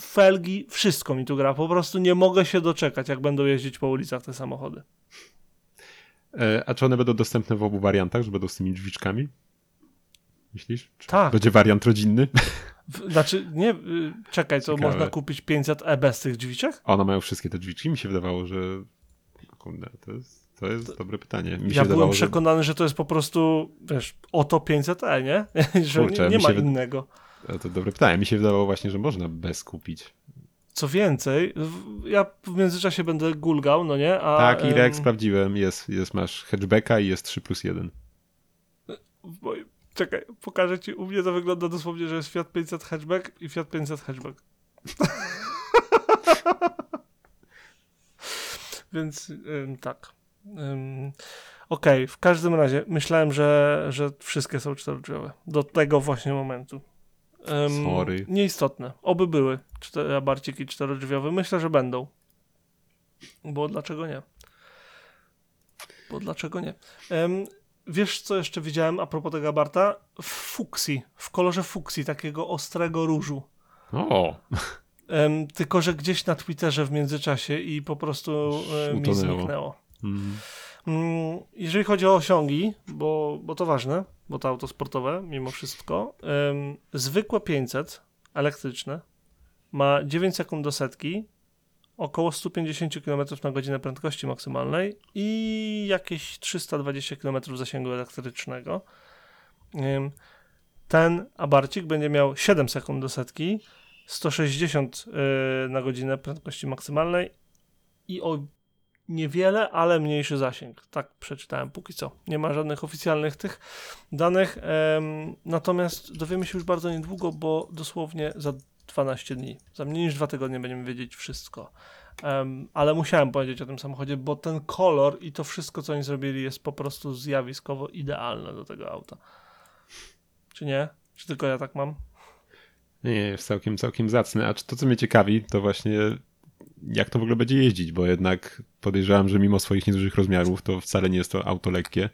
Felgi, wszystko mi tu gra. Po prostu nie mogę się doczekać, jak będą jeździć po ulicach te samochody. E, a czy one będą dostępne w obu wariantach, że będą z tymi drzwiczkami? Myślisz? Czy Tak. Będzie wariant rodzinny? Znaczy, nie, y, czekaj, to Ciekawe. można kupić 500e bez tych drzwiczek? A one mają wszystkie te drzwiczki? Mi się wydawało, że... Kurde, to jest, to jest dobre pytanie. Mi ja byłem wydawało, przekonany, że to jest po prostu, wiesz, oto 500e, nie? że Kurczę, nie, nie ma się wy- że... To dobre pytanie. Mi się wydawało właśnie, że można bez kupić. Co więcej, ja w międzyczasie będę gulgał, no nie? A, tak, i Rex em, sprawdziłem. Jest, jest, masz hatchbacka i jest 3 plus 1. w moim- Czekaj, pokażę ci, u mnie to wygląda dosłownie, że jest Fiat 500 hatchback i Fiat 500 hatchback. Więc ym, tak. Ym, Okej, w każdym razie myślałem, że, że wszystkie są czterodrzwiowe. Do tego właśnie momentu. Em, Sorry. Nieistotne. Oby były cztery, abarciki czterodrzwiowe. Myślę, że będą. Bo dlaczego nie? Bo dlaczego nie? Em, wiesz, co jeszcze widziałem a propos tego abarta? W fuksji, w kolorze fuksji, takiego ostrego różu. O, Em, tylko, że gdzieś na Twitterze w międzyczasie i po prostu e, mi zniknęło. Mm, Jeżeli chodzi o osiągi, bo, bo to ważne, bo to auto sportowe mimo wszystko, em, zwykłe 500 elektryczne ma 9 sekund do setki, około 150 km na godzinę prędkości maksymalnej i jakieś 320 km zasięgu elektrycznego. Ten abarcik będzie miał 7 sekund do setki, 160 y, na godzinę prędkości maksymalnej i o niewiele, ale mniejszy zasięg. Tak przeczytałem póki co. Nie ma żadnych oficjalnych tych danych. natomiast dowiemy się już bardzo niedługo, bo dosłownie za 12 dni, za mniej niż dwa tygodnie będziemy wiedzieć wszystko. Ale musiałem powiedzieć o tym samochodzie, bo ten kolor i to wszystko, co oni zrobili, jest po prostu zjawiskowo idealne do tego auta. Czy nie? Czy tylko ja tak mam? nie, jest całkiem, całkiem zacny. A to, co mnie ciekawi, to właśnie jak to w ogóle będzie jeździć, bo jednak podejrzewam, że mimo swoich niedużych rozmiarów, to wcale nie jest to auto lekkie.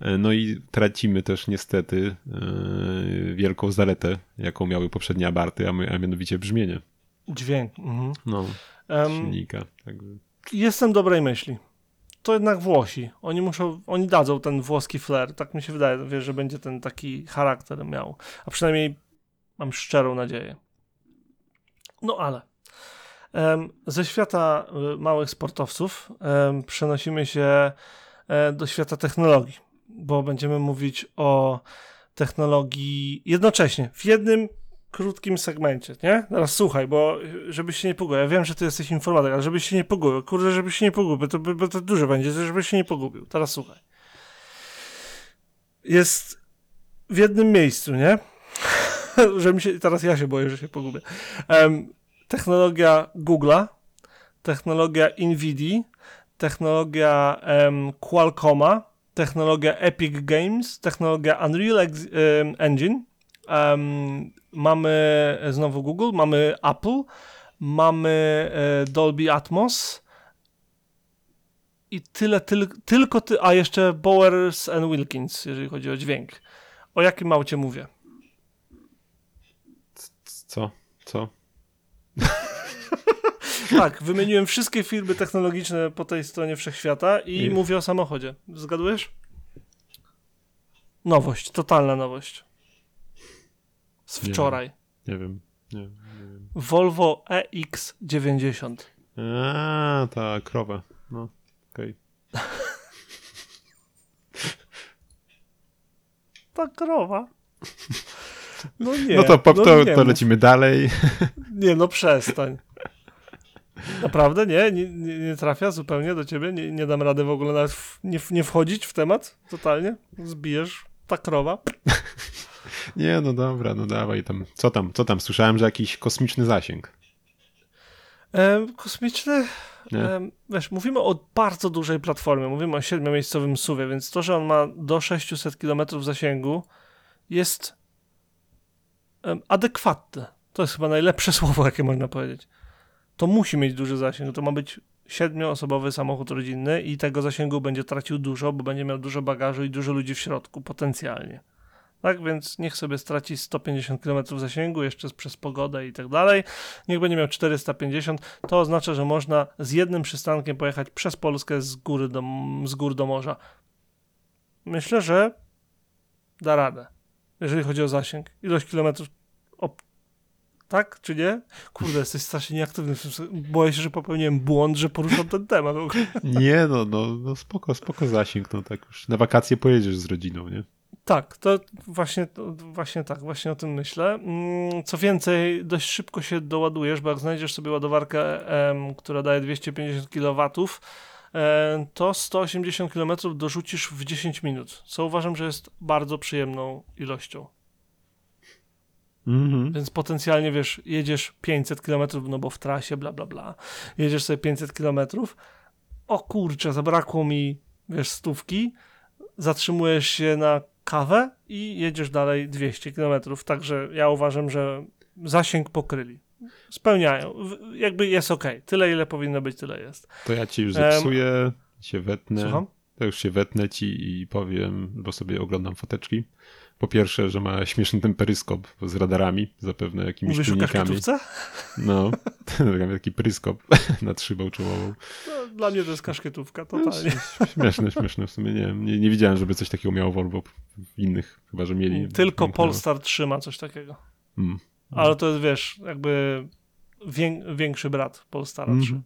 E, No i tracimy też niestety e, wielką zaletę, jaką miały poprzednie abarty, a, my, a mianowicie brzmienie. Dźwięk. Mhm. No, silnika. Także Jestem dobrej myśli. To jednak Włosi. Oni muszą, oni dadzą ten włoski flair. Tak mi się wydaje, wiesz, że będzie ten taki charakter miał. A przynajmniej mam szczerą nadzieję. No ale ze świata y, małych sportowców przenosimy się e, do świata technologii, bo będziemy mówić o technologii jednocześnie, w jednym krótkim segmencie, nie? Teraz słuchaj, bo y, żebyś się nie pogubił. Ja wiem, że ty jesteś informatyk, ale żebyś się nie pogubił. Kurde, żebyś się nie pogubił, to, bo to dużo będzie, żebyś się nie pogubił. Teraz słuchaj. Jest w jednym miejscu, nie? że mi się, teraz ja się boję, że się pogubię. Em, technologia Google'a, technologia Nvidia, technologia em, Qualcomma, technologia Epic Games, technologia Unreal Ex- Engine, em, mamy znowu Google, mamy Apple, mamy e, Dolby Atmos i tyle, tyl, tylko ty, a jeszcze Bowers and Wilkins, jeżeli chodzi o dźwięk. O jakim aucie mówię? co? Co? Tak, wymieniłem wszystkie firmy technologiczne po tej stronie wszechświata i I- mówię o samochodzie. Zgadujesz? Nowość, totalna nowość. Z wczoraj. Nie wiem. Nie, nie wiem. Volvo E EX90. A, ta krowa. No, okej. Ta krowa. No nie. No to, pop, no to, to lecimy dalej. Nie, no przestań. Naprawdę? Nie? Nie, nie, nie trafia zupełnie do ciebie? Nie, nie dam rady w ogóle nawet w, nie, nie wchodzić w temat? Totalnie? Zbijesz? Ta krowa? Nie, no dobra, no dawaj tam. Co tam? Co tam? Słyszałem, że jakiś kosmiczny zasięg. E, kosmiczny? E, wiesz, mówimy o bardzo dużej platformie. Mówimy o siedmiomiejscowym suwie, więc to, że on ma do 600 km zasięgu jest adekwatne. To jest chyba najlepsze słowo, jakie można powiedzieć. To musi mieć duży zasięg. To ma być siedmioosobowy samochód rodzinny i tego zasięgu będzie tracił dużo, bo będzie miał dużo bagażu i dużo ludzi w środku, potencjalnie. Tak więc niech sobie straci 150 km zasięgu, jeszcze przez pogodę i tak dalej. Niech będzie miał 450. To oznacza, że można z jednym przystankiem pojechać przez Polskę z, góry do, z gór do morza. Myślę, że da radę, jeżeli chodzi o zasięg. Ilość kilometrów. O, tak czy nie? Kurde, jesteś strasznie nieaktywny. Boję się, że popełniłem błąd, że poruszam ten temat. Nie, no, no, no spoko, spoko zasięg, no tak już. Na wakacje pojedziesz z rodziną, nie? Tak, to właśnie, to właśnie tak, właśnie o tym myślę. Mm, Co więcej, dość szybko się doładujesz, bo jak znajdziesz sobie ładowarkę, która daje 250 kW, to 180 km dorzucisz w 10 minut, co uważam, że jest bardzo przyjemną ilością. Mhm. Więc potencjalnie, wiesz, jedziesz 500 km, no bo w trasie, bla, bla, bla, jedziesz sobie 500 km, o kurczę, zabrakło mi wiesz, stówki, zatrzymujesz się na kawę i jedziesz dalej 200 km. Także ja uważam, że zasięg pokryli. Spełniają. Jakby jest ok. Tyle, ile powinno być, tyle jest. To ja ci już zepsuję, się wetnę. Słucham? To już się wetnę ci i powiem, bo sobie oglądam foteczki. Po pierwsze, że ma śmieszny ten peryskop z radarami, zapewne jakimiś Mówisz kaszkietówce? No, taki peryskop nad szybą czołową. No, dla mnie to jest kaszkietówka, totalnie. Śmieszne, śmieszne w sumie. Nie, nie, nie widziałem, żeby coś takiego miało Volvo w innych, chyba że mieli. Tylko Nie Polestar trzyma coś takiego. Mm. Ale to jest, wiesz, jakby wię- większy brat Polestara Mhm. 3.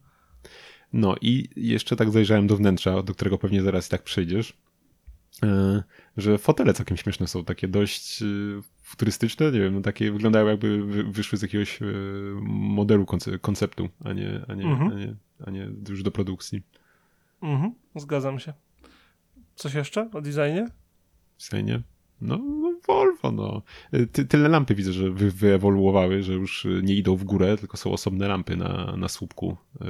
No i jeszcze tak zajrzałem do wnętrza, do którego pewnie zaraz i tak przejdziesz, e, że fotele całkiem śmieszne są, takie dość e, futurystyczne, nie wiem, no takie wyglądają jakby wy- wyszły z jakiegoś e, modelu konce- konceptu, a nie, a, nie, Mhm. a, nie, a nie już do produkcji. Mhm, zgadzam się. Coś jeszcze o designie? Fajnie. No, no Volvo, no. E, Ty, tyle lampy widzę, że wy, wyewoluowały, że już e, nie idą w górę, tylko są osobne lampy na, na słupku e,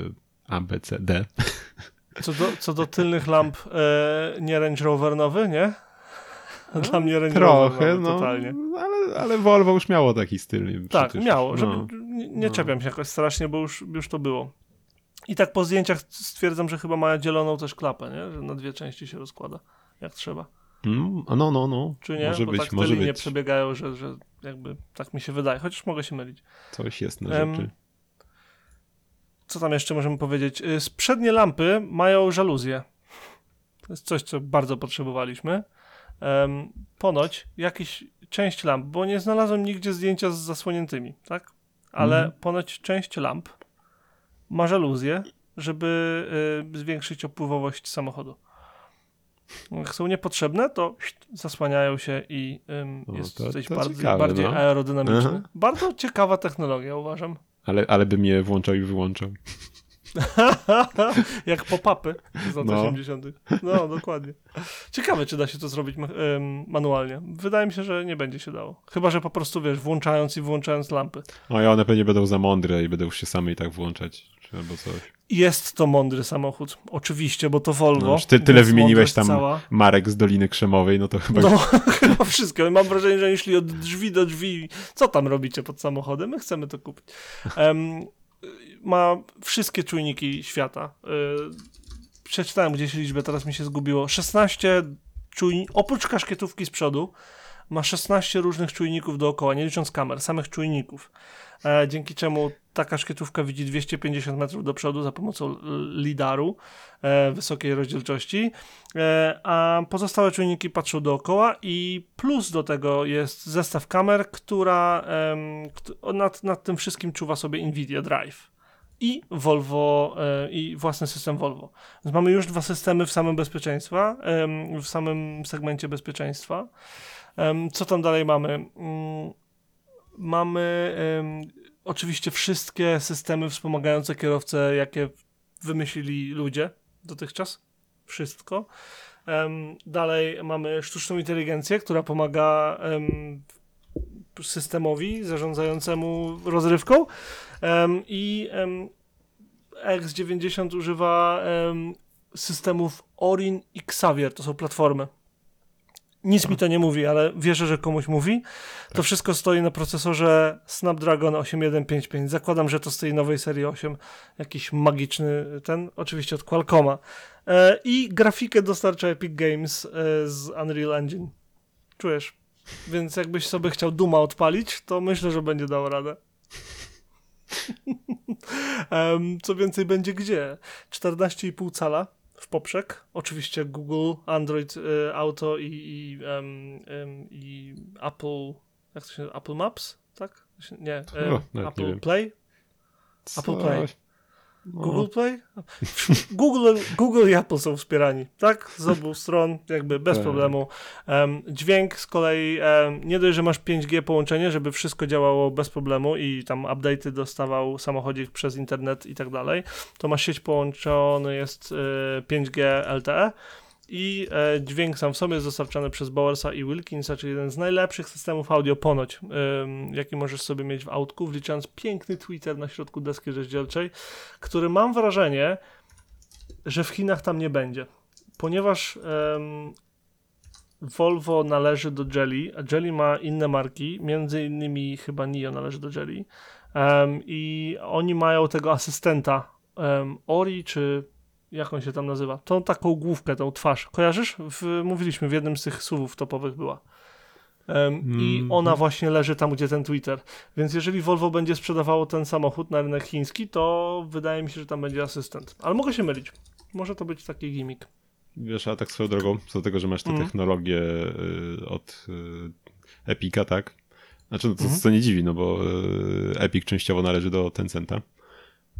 A, B, C, D. Co do, co do tylnych lamp, e, nie Range Rover nowy, nie? Dla mnie Range Rover Trochę, nowy, no, totalnie. ale, ale Volvo już miało taki styl. Tak, przecież. miało. Żeby, No. nie nie no. czepiam się jakoś strasznie, bo już, już to było. I tak po zdjęciach stwierdzam, że chyba ma dzieloną też klapę, nie? Że na dwie części się rozkłada, jak trzeba. Mm, no, no, no. Czy nie? Może bo być, tak może linie być. przebiegają, że, że jakby tak mi się wydaje, chociaż mogę się mylić. Coś jest na rzeczy. Co tam jeszcze możemy powiedzieć? Y, Z przednie lampy mają żaluzje. To jest coś, co bardzo potrzebowaliśmy. Ponoć jakiś część lamp, bo nie znalazłem nigdzie zdjęcia z zasłoniętymi, tak? Ale Mhm. ponoć część lamp ma żaluzję, żeby y, zwiększyć opływowość samochodu. Jak są niepotrzebne, to zasłaniają się i ym, O, jest to- coś to bardziej, ciekawe, bardziej no. aerodynamiczny. Aha. Bardzo ciekawa technologia, uważam. Ale, ale bym je włączał i wyłączał. Jak pop-upy z lat No. 80. No, dokładnie. Ciekawe, czy da się to zrobić manualnie. Wydaje mi się, że nie będzie się dało. Chyba, że po prostu, wiesz, włączając i wyłączając lampy. No i one pewnie będą za mądre i będą się same i tak włączać. Czy albo coś. Jest to mądry samochód. Oczywiście, bo to Volvo. No, ty, tyle wymieniłeś tam Cała. Marek z Doliny Krzemowej, no to chyba No, chyba wszystko. Mam wrażenie, że oni szli od drzwi do drzwi. Co tam robicie pod samochodem? My chcemy to kupić. Em, ma wszystkie czujniki świata. Y, przeczytałem gdzieś liczbę, teraz mi się zgubiło. 16 czujników, oprócz kaszkietówki z przodu, ma 16 różnych czujników dookoła, nie licząc kamer, samych czujników. E, dzięki czemu ta kaszkietówka widzi 250 metrów do przodu za pomocą lidaru e, wysokiej rozdzielczości, e, a pozostałe czujniki patrzą dookoła i plus do tego jest zestaw kamer, która nad, nad tym wszystkim czuwa sobie Nvidia Drive i Volvo i własny system Volvo. Więc mamy już dwa systemy w samym bezpieczeństwa, w samym segmencie bezpieczeństwa. Co tam dalej mamy? Mamy oczywiście wszystkie systemy wspomagające kierowcę, jakie wymyślili ludzie dotychczas. Wszystko. Em, dalej mamy sztuczną inteligencję, która pomaga em, systemowi zarządzającemu rozrywką. Em, I em, X90 używa em, systemów Orin i Xavier. To są platformy. Nic mi to nie mówi, ale wierzę, że komuś mówi. To wszystko stoi na procesorze Snapdragon 8155. Zakładam, że to z tej nowej serii 8. Jakiś magiczny ten, oczywiście od Qualcomma. E, I grafikę dostarcza Epic Games e, z Unreal Engine. Czujesz? Więc jakbyś sobie chciał Duma odpalić, to myślę, że będzie dał radę. Co więcej, będzie gdzie? 14,5 cala w poprzek. Oczywiście Google, Android y, Auto i, i, em, i Apple. Jak to się nazywa? Apple Maps? Tak? Nie. em, O, nawet nie Apple wiem. Play? Apple Play. Google Play? Google, Google i Apple są wspierani, tak? Z obu stron, jakby bez Tak. problemu. Em, dźwięk z kolei, em, nie dość, że masz 5G połączenie, żeby wszystko działało bez problemu i tam update'y dostawał samochodzik przez internet i tak dalej, to masz sieć połączony jest e, 5G LTE i e, dźwięk sam w sobie jest dostarczany przez Bowersa i Wilkinsa, czyli jeden z najlepszych systemów audio ponoć, jaki możesz sobie mieć w autku, wliczając piękny Twitter na środku deski rozdzielczej, który mam wrażenie, że w Chinach tam nie będzie. ponieważ Volvo należy do Jelly, a Jelly ma inne marki, między innymi chyba Nio należy do Jelly i oni mają tego asystenta Ori, czy jak on się tam nazywa? Tą taką główkę, tą twarz. Kojarzysz? W, mówiliśmy, w jednym z tych słów topowych była. I Mhm. ona właśnie leży tam, gdzie ten Twitter. Więc jeżeli Volvo będzie sprzedawało ten samochód na rynek chiński, to wydaje mi się, że tam będzie asystent. Ale mogę się mylić. Może to być taki gimmick. Wiesz, a tak swoją drogą, co do tego, że masz tę Mhm. technologię y, od y, Epika, tak? Znaczy, no to, Mhm. co nie dziwi, no bo y, Epic częściowo należy do Tencenta.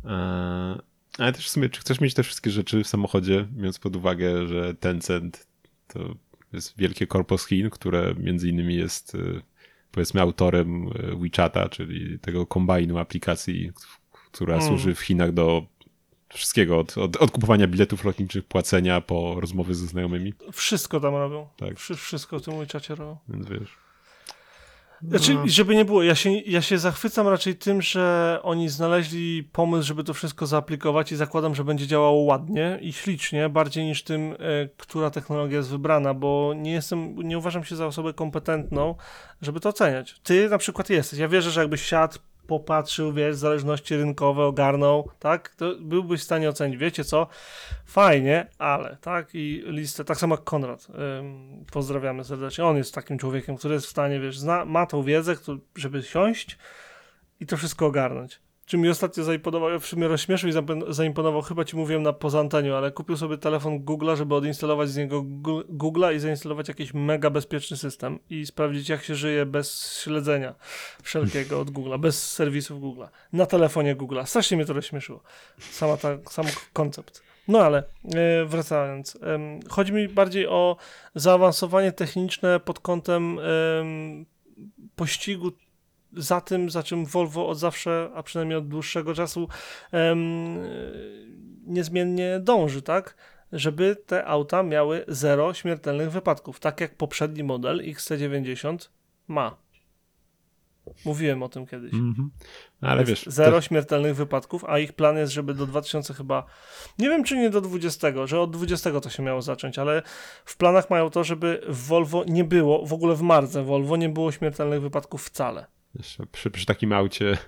E, ale też w sumie, czy chcesz mieć te wszystkie rzeczy w samochodzie, biorąc pod uwagę, że Tencent to jest wielkie korpo z Chin, które między innymi jest y, powiedzmy autorem y, WeChata, czyli tego kombajnu aplikacji, która Mm. służy w Chinach do wszystkiego, od, od, od kupowania biletów lotniczych, płacenia, po rozmowy ze znajomymi, Wszystko tam robią. Tak. Wszy- Wszystko w tym czacie robią. więc wiesz. Znaczy, No. żeby nie było, ja się, ja się zachwycam raczej tym, że oni znaleźli pomysł, żeby to wszystko zaaplikować i zakładam, że będzie działało ładnie i ślicznie, bardziej niż tym, e, która technologia jest wybrana, bo nie jestem, nie uważam się za osobę kompetentną, żeby to oceniać. Ty na przykład jesteś. Ja wierzę, że jakbyś siadł, popatrzył, wiesz, zależności rynkowe, ogarnął, tak, to byłbyś w stanie ocenić, wiecie co, fajnie, ale, tak, i listę, tak samo jak Konrad, ym, pozdrawiamy serdecznie, on jest takim człowiekiem, który jest w stanie, wiesz, zna, ma tą wiedzę, żeby siąść i to wszystko ogarnąć. Czy mi ostatnio zaimponował, w sumie rozśmieszył i zaimpo- zaimponował, chyba ci mówiłem na poza anteniu, ale kupił sobie telefon Google'a, żeby odinstalować z niego Google'a i zainstalować jakiś mega bezpieczny system i sprawdzić, jak się żyje bez śledzenia wszelkiego od Google'a, bez serwisów Google'a, na telefonie Google'a. Strasznie mnie to rozśmieszyło. Sama ta, sam koncept. No ale e, wracając, chodzi mi bardziej o zaawansowanie techniczne pod kątem em, pościgu za tym, za czym Volvo od zawsze, a przynajmniej od dłuższego czasu em, niezmiennie dąży, tak? Żeby te auta miały zero śmiertelnych wypadków, tak jak poprzedni model XC90 ma. Mówiłem o tym kiedyś. Mhm. Ale Jest wiesz, zero też- śmiertelnych wypadków, a ich plan jest, żeby do 2000 chyba, nie wiem czy nie do 20, że od 20 to się miało zacząć, ale w planach mają to, żeby w Volvo nie było, w ogóle w marce Volvo nie było śmiertelnych wypadków wcale. Przy, przy takim aucie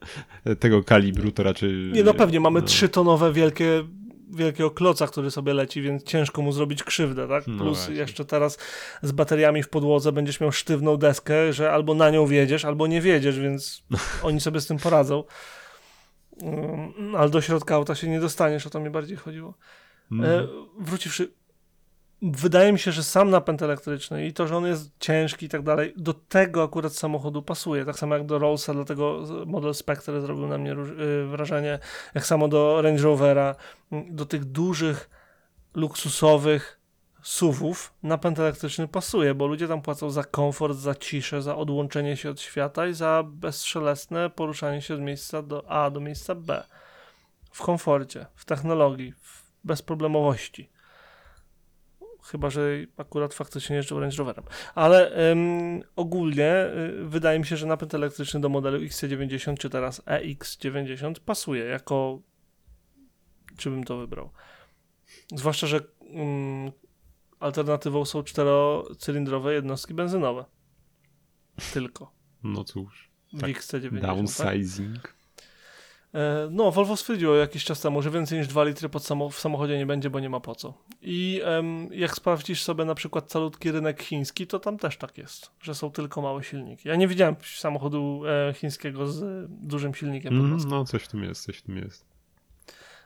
tego kalibru to raczej... Nie, no pewnie, mamy no. trzytonowe wielkie wielkiego kloca, który sobie leci, więc ciężko mu zrobić krzywdę, tak? No Plus właśnie. jeszcze teraz z bateriami w podłodze będziesz miał sztywną deskę, że albo na nią wjedziesz, albo nie wjedziesz, więc oni sobie z tym poradzą. Um, ale do środka auta się nie dostaniesz, o to mi bardziej chodziło. Mhm. E, wróciwszy, wydaje mi się, że sam napęd elektryczny i to, że on jest ciężki i tak dalej, do tego akurat samochodu pasuje. Tak samo jak do Rollsa, dlatego model Spectre zrobił na mnie y, wrażenie, jak samo do Range Rovera, m, do tych dużych, luksusowych SUVów napęd elektryczny pasuje, bo ludzie tam płacą za komfort, za ciszę, za odłączenie się od świata i za bezszelestne poruszanie się od miejsca do A do miejsca B. W komforcie, w technologii, w bezproblemowości. Chyba, że akurat faktycznie jeżdżą Range Roverem. Ale ym, ogólnie y, wydaje mi się, że napęd elektryczny do modelu XC90 czy teraz EX90 pasuje jako czy bym to wybrał. Zwłaszcza, że ym, alternatywą są czterocylindrowe jednostki benzynowe. Tylko No cóż, w Tak, XC90. Tak? downsizing. E, No, Volvo stwierdziło jakiś czas temu, że więcej niż 2 litry pod samo, w samochodzie nie będzie, bo nie ma po co. I em, jak sprawdzisz sobie na przykład calutki rynek chiński, to tam też tak jest, że są tylko małe silniki. Ja nie widziałem samochodu e, chińskiego z e, dużym silnikiem Mm, no coś w tym jest, coś w tym jest.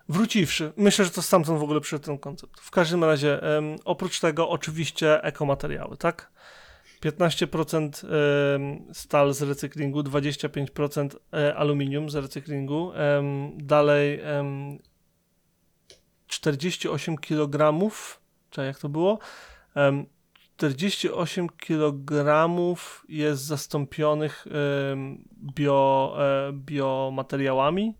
Wróciwszy, myślę, że to stamtąd w ogóle przyszedł ten koncept. W każdym razie, em, oprócz tego oczywiście ekomateriały, tak? 15% em, stal z recyklingu, 25% e, aluminium z recyklingu, dalej em, 48 kg, czy jak to było? Em, 48 kg jest zastąpionych bio, e, biomateriałami,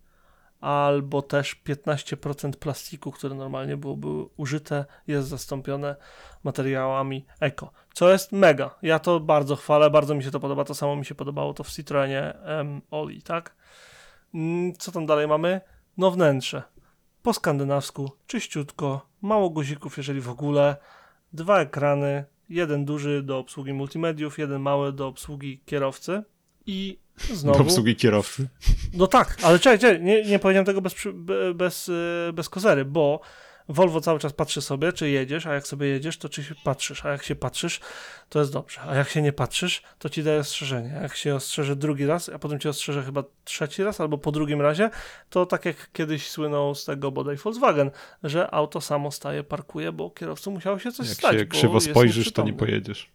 albo też 15% plastiku, które normalnie byłoby użyte, jest zastąpione materiałami eko. Co jest mega. Ja to bardzo chwalę, bardzo mi się to podoba. To samo mi się podobało to w Citroenie em, Oli, tak? Mm, Co tam dalej mamy? No wnętrze. po skandynawsku, czyściutko, mało guzików, jeżeli w ogóle, dwa ekrany, jeden duży do obsługi multimediów, jeden mały do obsługi kierowcy i znowu... Do obsługi kierowcy. No tak, ale czekaj, czekaj nie, nie powiedziałem tego bez, bez, e, bez kozery, bo Volvo cały czas patrzy sobie, czy jedziesz, a jak sobie jedziesz, to czy się patrzysz, a jak się patrzysz, to jest dobrze, a jak się nie patrzysz, to ci daje ostrzeżenie, jak się ostrzeże drugi raz, a potem ci ostrzeże chyba trzeci raz, albo po drugim razie, to tak jak kiedyś słynął z tego bodaj Volkswagen, że auto samo staje, parkuje, bo kierowcy musiało się coś Jak stać, się bo krzywo spojrzysz, to nie pojedziesz.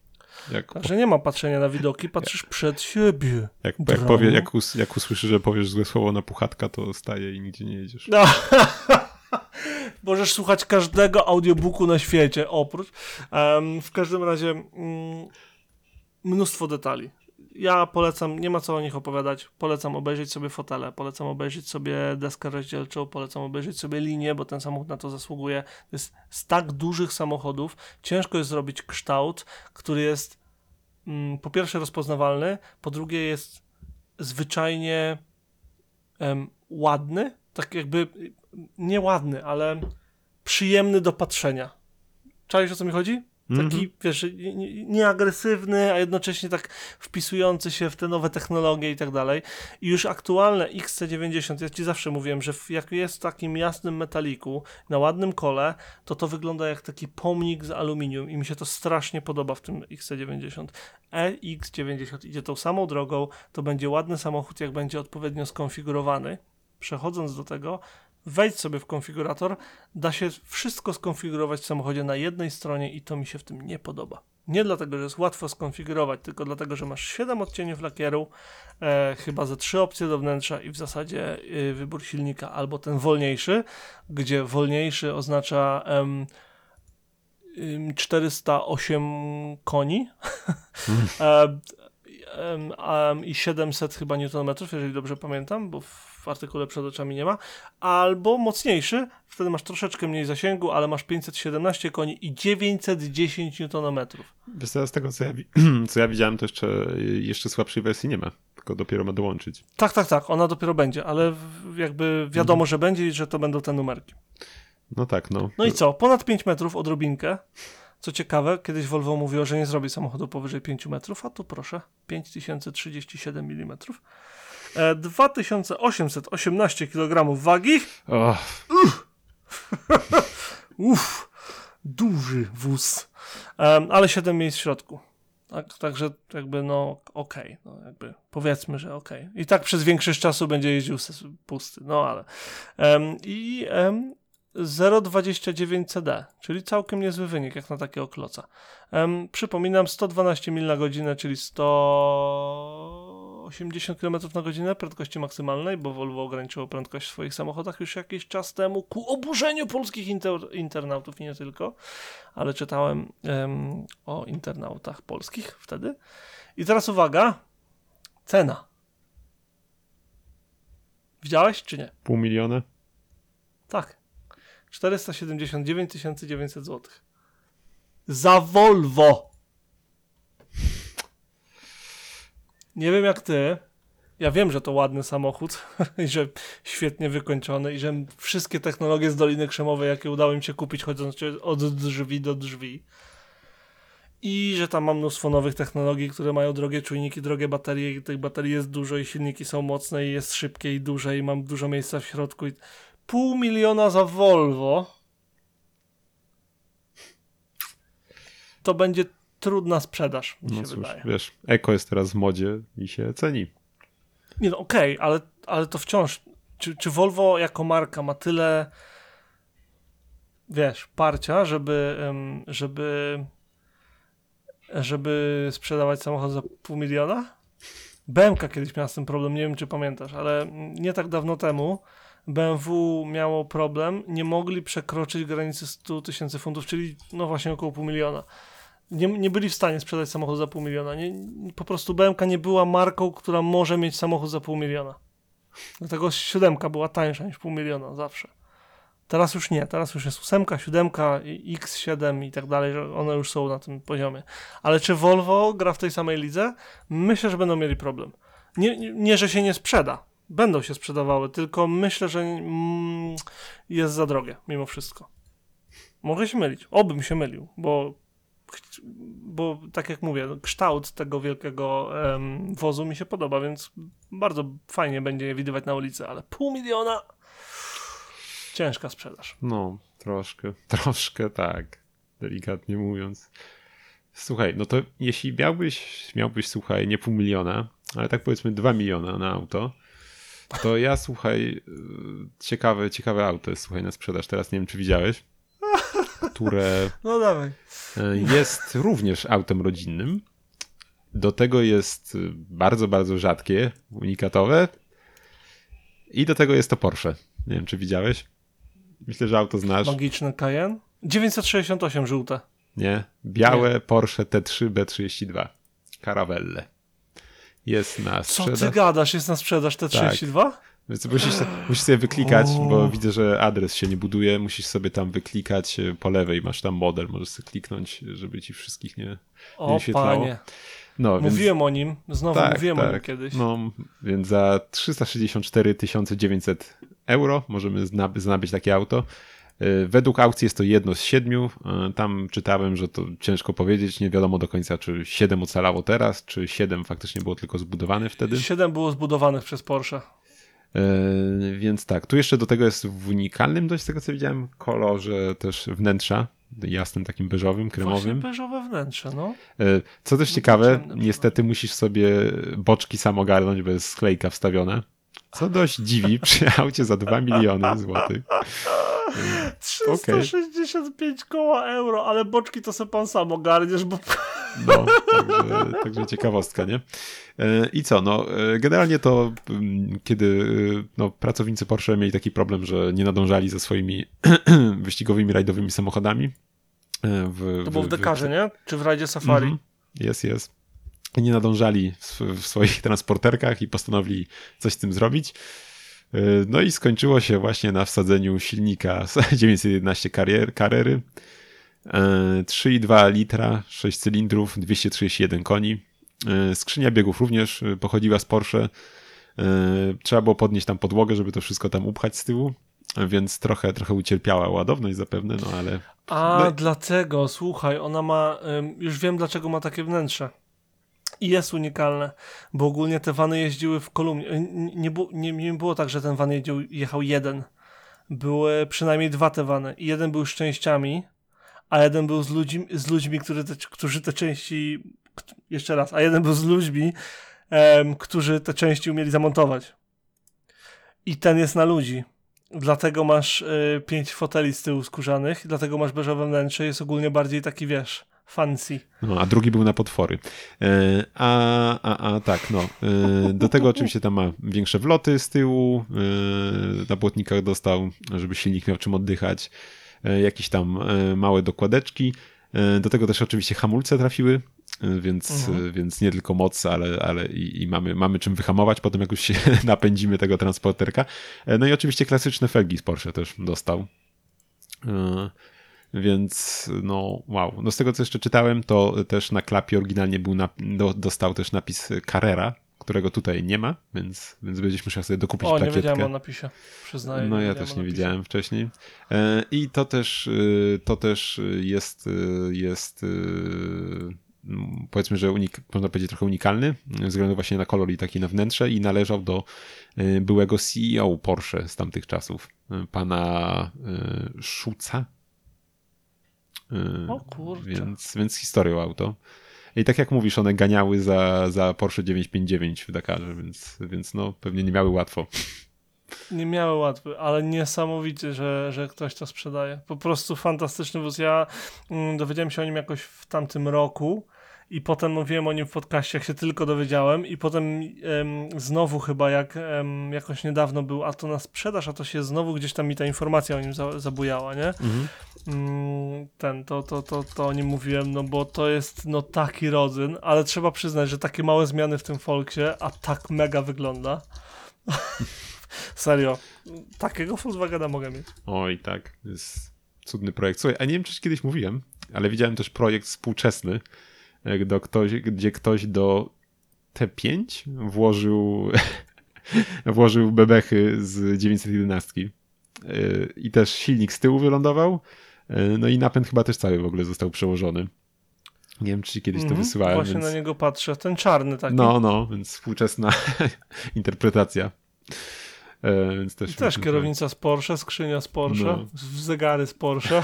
Jak, Także nie ma patrzenia na widoki, patrzysz przed siebie. jak, jak, powie, jak, us, jak usłyszy, że powiesz złe słowo na puchatka, to staje i nigdzie nie jedziesz. No. Możesz słuchać każdego audiobooku na świecie, oprócz. Em, w każdym razie mm, mnóstwo detali. Ja polecam, nie ma co o nich opowiadać, polecam obejrzeć sobie fotele, polecam obejrzeć sobie deskę rozdzielczą, polecam obejrzeć sobie linię, bo ten samochód na to zasługuje. To jest z tak dużych samochodów, ciężko jest zrobić kształt, który jest mm, po pierwsze rozpoznawalny, po drugie jest zwyczajnie em, ładny, tak jakby nie ładny, ale przyjemny do patrzenia. Czaisz o co mi chodzi? Taki, Mhm. wiesz, nie- nie- nieagresywny, a jednocześnie tak wpisujący się w te nowe technologie i tak dalej. I już aktualne XC90, ja ci zawsze mówiłem, że jak jest w takim jasnym metaliku, na ładnym kole, to to wygląda jak taki pomnik z aluminium i mi się to strasznie podoba w tym XC90. EX90 idzie tą samą drogą, to będzie ładny samochód, jak będzie odpowiednio skonfigurowany. Przechodząc do tego, wejdź sobie w konfigurator, da się wszystko skonfigurować w samochodzie na jednej stronie i to mi się w tym nie podoba. Nie dlatego, że jest łatwo skonfigurować, tylko dlatego, że masz 7 odcieniów lakieru, e, chyba ze 3 opcje do wnętrza i w zasadzie e, wybór silnika albo ten wolniejszy, gdzie wolniejszy oznacza em, ym, 408 koni e, em, em, i 700 chyba newtonmetrów, jeżeli dobrze pamiętam, bo w artykule przed oczami nie ma, albo mocniejszy, wtedy masz troszeczkę mniej zasięgu, ale masz 517 koni i 910 newtonmetrów. Wiesz, z tego, co ja, co ja widziałem, to jeszcze, jeszcze słabszej wersji nie ma, tylko dopiero ma dołączyć. Tak, tak, tak, ona dopiero będzie, ale jakby wiadomo, że będzie i że to będą te numerki. No tak, no. No i co? Ponad 5 metrów odrobinkę. Co ciekawe, kiedyś Volvo mówiło, że nie zrobi samochodu powyżej 5 metrów, a tu proszę, 5037 mm. E, 2818 kg wagi. O, Uff, duży wóz. Em, ale 7 miejsc w środku. Tak, także jakby no okej, no jakby powiedzmy, że okej. I tak przez większość czasu będzie jeździł pusty, no ale. Em, I em, 0,29 CD, czyli całkiem niezły wynik jak na takiego kloca. Em, przypominam 112 mil na godzinę, czyli 180 km na godzinę prędkości maksymalnej, bo Volvo ograniczyło prędkość w swoich samochodach już jakiś czas temu ku oburzeniu polskich inter internautów i nie tylko, ale czytałem em, o internautach polskich wtedy. I teraz uwaga, cena. Widziałeś czy nie? pół miliona? Tak. 479 900 zł. Za Volvo. Nie wiem jak ty. Ja wiem, że to ładny samochód i że świetnie wykończony i że wszystkie technologie z Doliny Krzemowej, jakie udało im się kupić chodząc od drzwi do drzwi. I że tam mam mnóstwo nowych technologii, które mają drogie czujniki, drogie baterie i tych baterii jest dużo i silniki są mocne i jest szybkie i duże i mam dużo miejsca w środku i pół miliona za Volvo, to będzie trudna sprzedaż, mi No się cóż, wydaje. wiesz, eko jest teraz w modzie i się ceni. Nie no, okej, ale, ale to wciąż, czy, czy Volvo jako marka ma tyle, wiesz, parcia, żeby, żeby, żeby sprzedawać samochód za pół miliona? BMK kiedyś miała z tym problem, nie wiem czy pamiętasz, ale nie tak dawno temu BMW miało problem, nie mogli przekroczyć granicy 100 tysięcy funtów, czyli no właśnie około pół miliona. Nie, nie byli w stanie sprzedać samochód za pół miliona. Nie, po prostu BMK nie była marką, która może mieć samochód za pół miliona. Dlatego siódemka była tańsza niż pół miliona zawsze. Teraz już nie, teraz już jest ósemka, siódemka, i X7 i tak dalej, że one już są na tym poziomie. Ale czy Volvo gra w tej samej lidze? Myślę, że będą mieli problem. Nie, nie, nie że się nie sprzeda, Będą się sprzedawały, tylko myślę, że mm, jest za drogie mimo wszystko. Mogę się mylić. Obym się mylił, bo, bo tak jak mówię, kształt tego wielkiego em, wozu mi się podoba, więc bardzo fajnie będzie je widywać na ulicy, ale pół miliona ciężka sprzedaż. No, troszkę, troszkę tak, delikatnie mówiąc. Słuchaj, no to jeśli miałbyś, miałbyś, słuchaj, nie pół miliona, ale tak powiedzmy dwa miliona na auto, to ja, słuchaj, y, ciekawe, ciekawe auto jest, słuchaj, na sprzedaż. Teraz nie wiem, czy widziałeś, które No dawaj. y, jest również autem rodzinnym. Do tego jest y, bardzo, bardzo rzadkie, unikatowe. I do tego jest to Porsche. Nie wiem, czy widziałeś. Myślę, że auto znasz. Magiczny Cayenne. 968 żółte. Nie? Białe Porsche T3 B32. Caravelle. Jest na Co sprzedaż. ty gadasz? Jest na sprzedaż te 32? Więc musisz, musisz sobie wyklikać, O. bo widzę, że adres się nie buduje. Musisz sobie tam wyklikać e, po lewej. Masz tam model, możesz sobie kliknąć, żeby ci wszystkich nie. O wyświetlało. panie. No, więc, Mówiłem o nim. Znowu tak, mówiłem o nim tak. kiedyś. No, więc za 364 900 euro możemy nabyć takie auto. E, Według aukcji jest to jedno z siedmiu. E, Tam czytałem, że to ciężko powiedzieć. Nie wiadomo do końca, czy siedem ocalało teraz, czy siedem faktycznie było tylko zbudowane wtedy. 7 było zbudowanych przez Porsche. E, Więc tak, tu jeszcze do tego jest w unikalnym dość z tego co widziałem kolorze też wnętrza, jasnym takim beżowym, Właśnie kremowym. beżowe wnętrze, no. E, Co też No ciekawe, niestety musisz sobie boczki sam ogarnąć, bo jest sklejka wstawiona. Co dość dziwi przy aucie za 2 miliony złotych. 365 koła euro, ale boczki to sobie pan sam ogarniesz, bo No, także, także ciekawostka, nie? E, I co, no, e, generalnie to mm, kiedy e, no, pracownicy Porsche mieli taki problem, że nie nadążali ze swoimi wyścigowymi, rajdowymi samochodami. W, to było w Dekarze, nie? Czy w rajdzie Safari? Mhm. Jest, jest. Nie nadążali w, w swoich transporterkach i postanowili coś z tym zrobić. E, No i skończyło się właśnie na wsadzeniu silnika z 911 karier, Carrery. E, 3,2 litra, 6 cylindrów, 231 koni. E, Skrzynia biegów również e, pochodziła z Porsche. E, Trzeba było podnieść tam podłogę, żeby to wszystko tam upchać z tyłu, e, więc trochę, trochę ucierpiała ładowność zapewne, no ale A, No- dlatego, słuchaj, ona ma, już wiem dlaczego ma takie wnętrze. I jest unikalne, bo ogólnie te wany jeździły w kolumnie. Y, Nie, nie, nie, było tak, że ten van jeździł, jechał jeden. Były przynajmniej dwa te wany. Jeden był z częściami, a jeden był z, ludźmi, z ludźmi, którzy te, którzy te części. Jeszcze raz, a jeden był z ludźmi, em, którzy te części umieli zamontować. I ten jest na ludzi. Dlatego masz y, pięć foteli z tyłu skórzanych, dlatego masz beżowe wnętrze, jest ogólnie bardziej taki, wiesz, fancy. No, a drugi był na potwory. E, a, a, a tak, no. E, do tego oczywiście tam ma większe wloty z tyłu. E, na błotnikach dostał, żeby silnik miał czym oddychać. E, jakieś tam e, małe dokładeczki. E, do tego też oczywiście hamulce trafiły. Więc, Mhm. więc nie tylko moc, ale, ale i, i mamy, mamy czym wyhamować potem, jak już się napędzimy tego transporterka. No i oczywiście klasyczne felgi z Porsche też dostał. Więc no wow. No z tego co jeszcze czytałem, to też na klapie oryginalnie był nap- do, dostał też napis Carrera, którego tutaj nie ma, więc, więc będziesz musiał sobie dokupić O, nie plakietkę. wiedziałem o napisie, przyznaję. No ja też nie widziałem wcześniej. E, I to też, y, to też jest, y, jest y, mm, powiedzmy, że unik, można powiedzieć trochę unikalny, ze względu właśnie na kolor i taki na wnętrze i należał do byłego CEO Porsche z tamtych czasów, pana Szuca. Y, O kurczę. Więc, więc historią auto. I tak jak mówisz, one ganiały za, za Porsche 959 w Dakarze, więc, więc no pewnie nie miały łatwo. Nie miały łatwy, ale niesamowicie, że, że ktoś to sprzedaje. Po prostu fantastyczny wóz. Ja mm, dowiedziałem się o nim jakoś w tamtym roku i potem mówiłem o nim w podcaście, jak się tylko dowiedziałem i potem em, znowu chyba jak em, jakoś niedawno był, a to na sprzedaż, a to się znowu gdzieś tam mi ta informacja o nim za, zabujała, nie? Mhm. Mm, ten, to, to, to, to o nim mówiłem, no bo to jest no taki rodzyn, ale trzeba przyznać, że takie małe zmiany w tym Volksie, a tak mega wygląda. Serio, takiego Volkswagena mogę mieć. Oj, tak. Jest cudny projekt. Słuchaj, a nie wiem, czy kiedyś mówiłem, ale widziałem też projekt współczesny, jak do ktoś, gdzie ktoś do T5 włożył włożył bebechy z 911. Yy, I też silnik z tyłu wylądował. No i napęd chyba też cały w ogóle został przełożony. Nie wiem, czy kiedyś to Mhm, wysyłałem. Właśnie więc... na niego patrzę. Ten czarny taki. No, no, więc współczesna interpretacja. E, więc też, też kierownica z Porsche, skrzynia z Porsche, No. zegary z Porsche.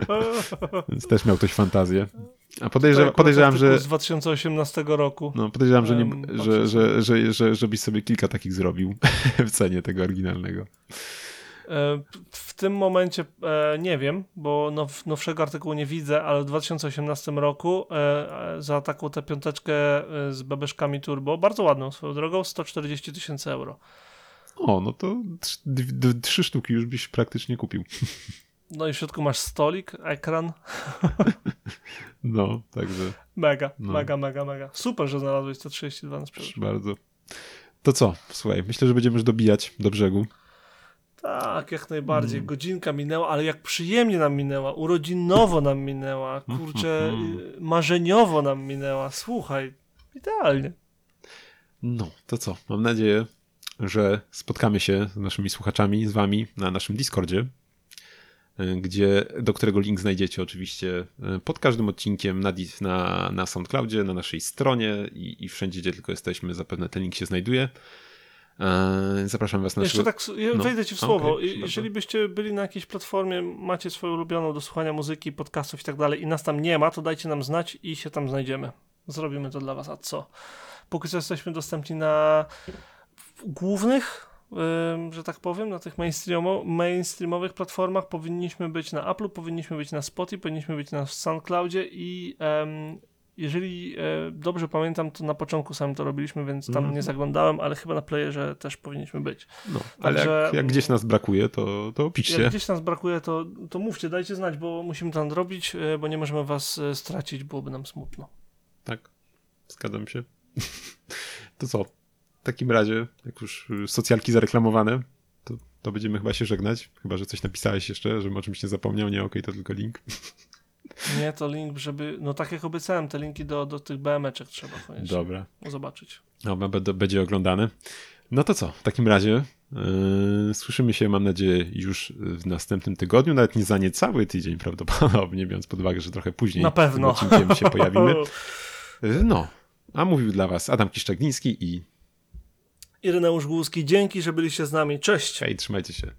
Więc też miał ktoś fantazję. A podejrza, Tak, podejrzewam, że. Z 2018 roku. No, podejrzewam, że, nie, że, patrzę że, że, że, żebyś sobie kilka takich zrobił w cenie tego oryginalnego. E, W tym momencie e, nie wiem, bo now, nowszego artykułu nie widzę, ale w 2018 roku e, za taką tę piąteczkę z bebeszkami turbo, bardzo ładną swoją drogą, 140 tysięcy euro. O, no to trzy sztuki już byś praktycznie kupił. No i w środku masz stolik, ekran. No, także Mega, No. mega, mega, mega. Super, że znalazłeś 132 na sprzedaż. bardzo. To co? Słuchaj, myślę, że będziemy już dobijać do brzegu. Tak, jak najbardziej. Mm. Godzinka minęła, ale jak przyjemnie nam minęła, urodzinowo nam minęła, kurczę, Mhm. y, marzeniowo nam minęła. Słuchaj, idealnie. No, to co? Mam nadzieję, że spotkamy się z naszymi słuchaczami, z wami na naszym Discordzie, y, gdzie, do którego link znajdziecie oczywiście y, pod każdym odcinkiem na, na, na SoundCloudzie, na naszej stronie i, i wszędzie, gdzie tylko jesteśmy, zapewne ten link się znajduje. E, Zapraszam was na Jeszcze tak, ja no. wejdę ci w słowo. proszę Jeżeli byście byli na jakiejś platformie, macie swoją ulubioną do słuchania muzyki, podcastów i tak dalej i nas tam nie ma, to dajcie nam znać i się tam znajdziemy. Zrobimy to dla was. A co? Póki co jesteśmy dostępni na głównych, że tak powiem, na tych mainstreamo, mainstreamowych platformach. Powinniśmy być na Apple, powinniśmy być na Spotify, powinniśmy być na SoundCloudzie i em, jeżeli e, dobrze pamiętam, to na początku samym to robiliśmy, więc tam Mhm. nie zaglądałem, ale chyba na playerze też powinniśmy być. No, ale Także- jak, jak gdzieś nas brakuje, to, to piszcie. Jak gdzieś nas brakuje, to, to mówcie, dajcie znać, bo musimy to nadrobić, e, bo nie możemy was e, stracić, byłoby nam smutno. Tak, zgadzam się. To co? W takim razie, jak już y, socjalki zareklamowane, to, to będziemy chyba się żegnać. Chyba, że coś napisałeś jeszcze, żebym o czymś nie zapomniał. Nie, okej, to tylko link. Nie, to link, żeby. No tak jak obiecałem, te linki do, do tych BMeczek trzeba koniecznie Dobra. zobaczyć. No, b- będzie oglądane. No to co? W takim razie yy, słyszymy się, mam nadzieję, już w następnym tygodniu. Nawet nie za niecały tydzień prawdopodobnie, biorąc pod uwagę, że trochę później Na pewno. tym odcinkiem się pojawimy. Yy, No, a mówił dla was Adam Kiszczagniński i Ireneusz Głuski, dzięki, że byliście z nami. Cześć! hej, trzymajcie się.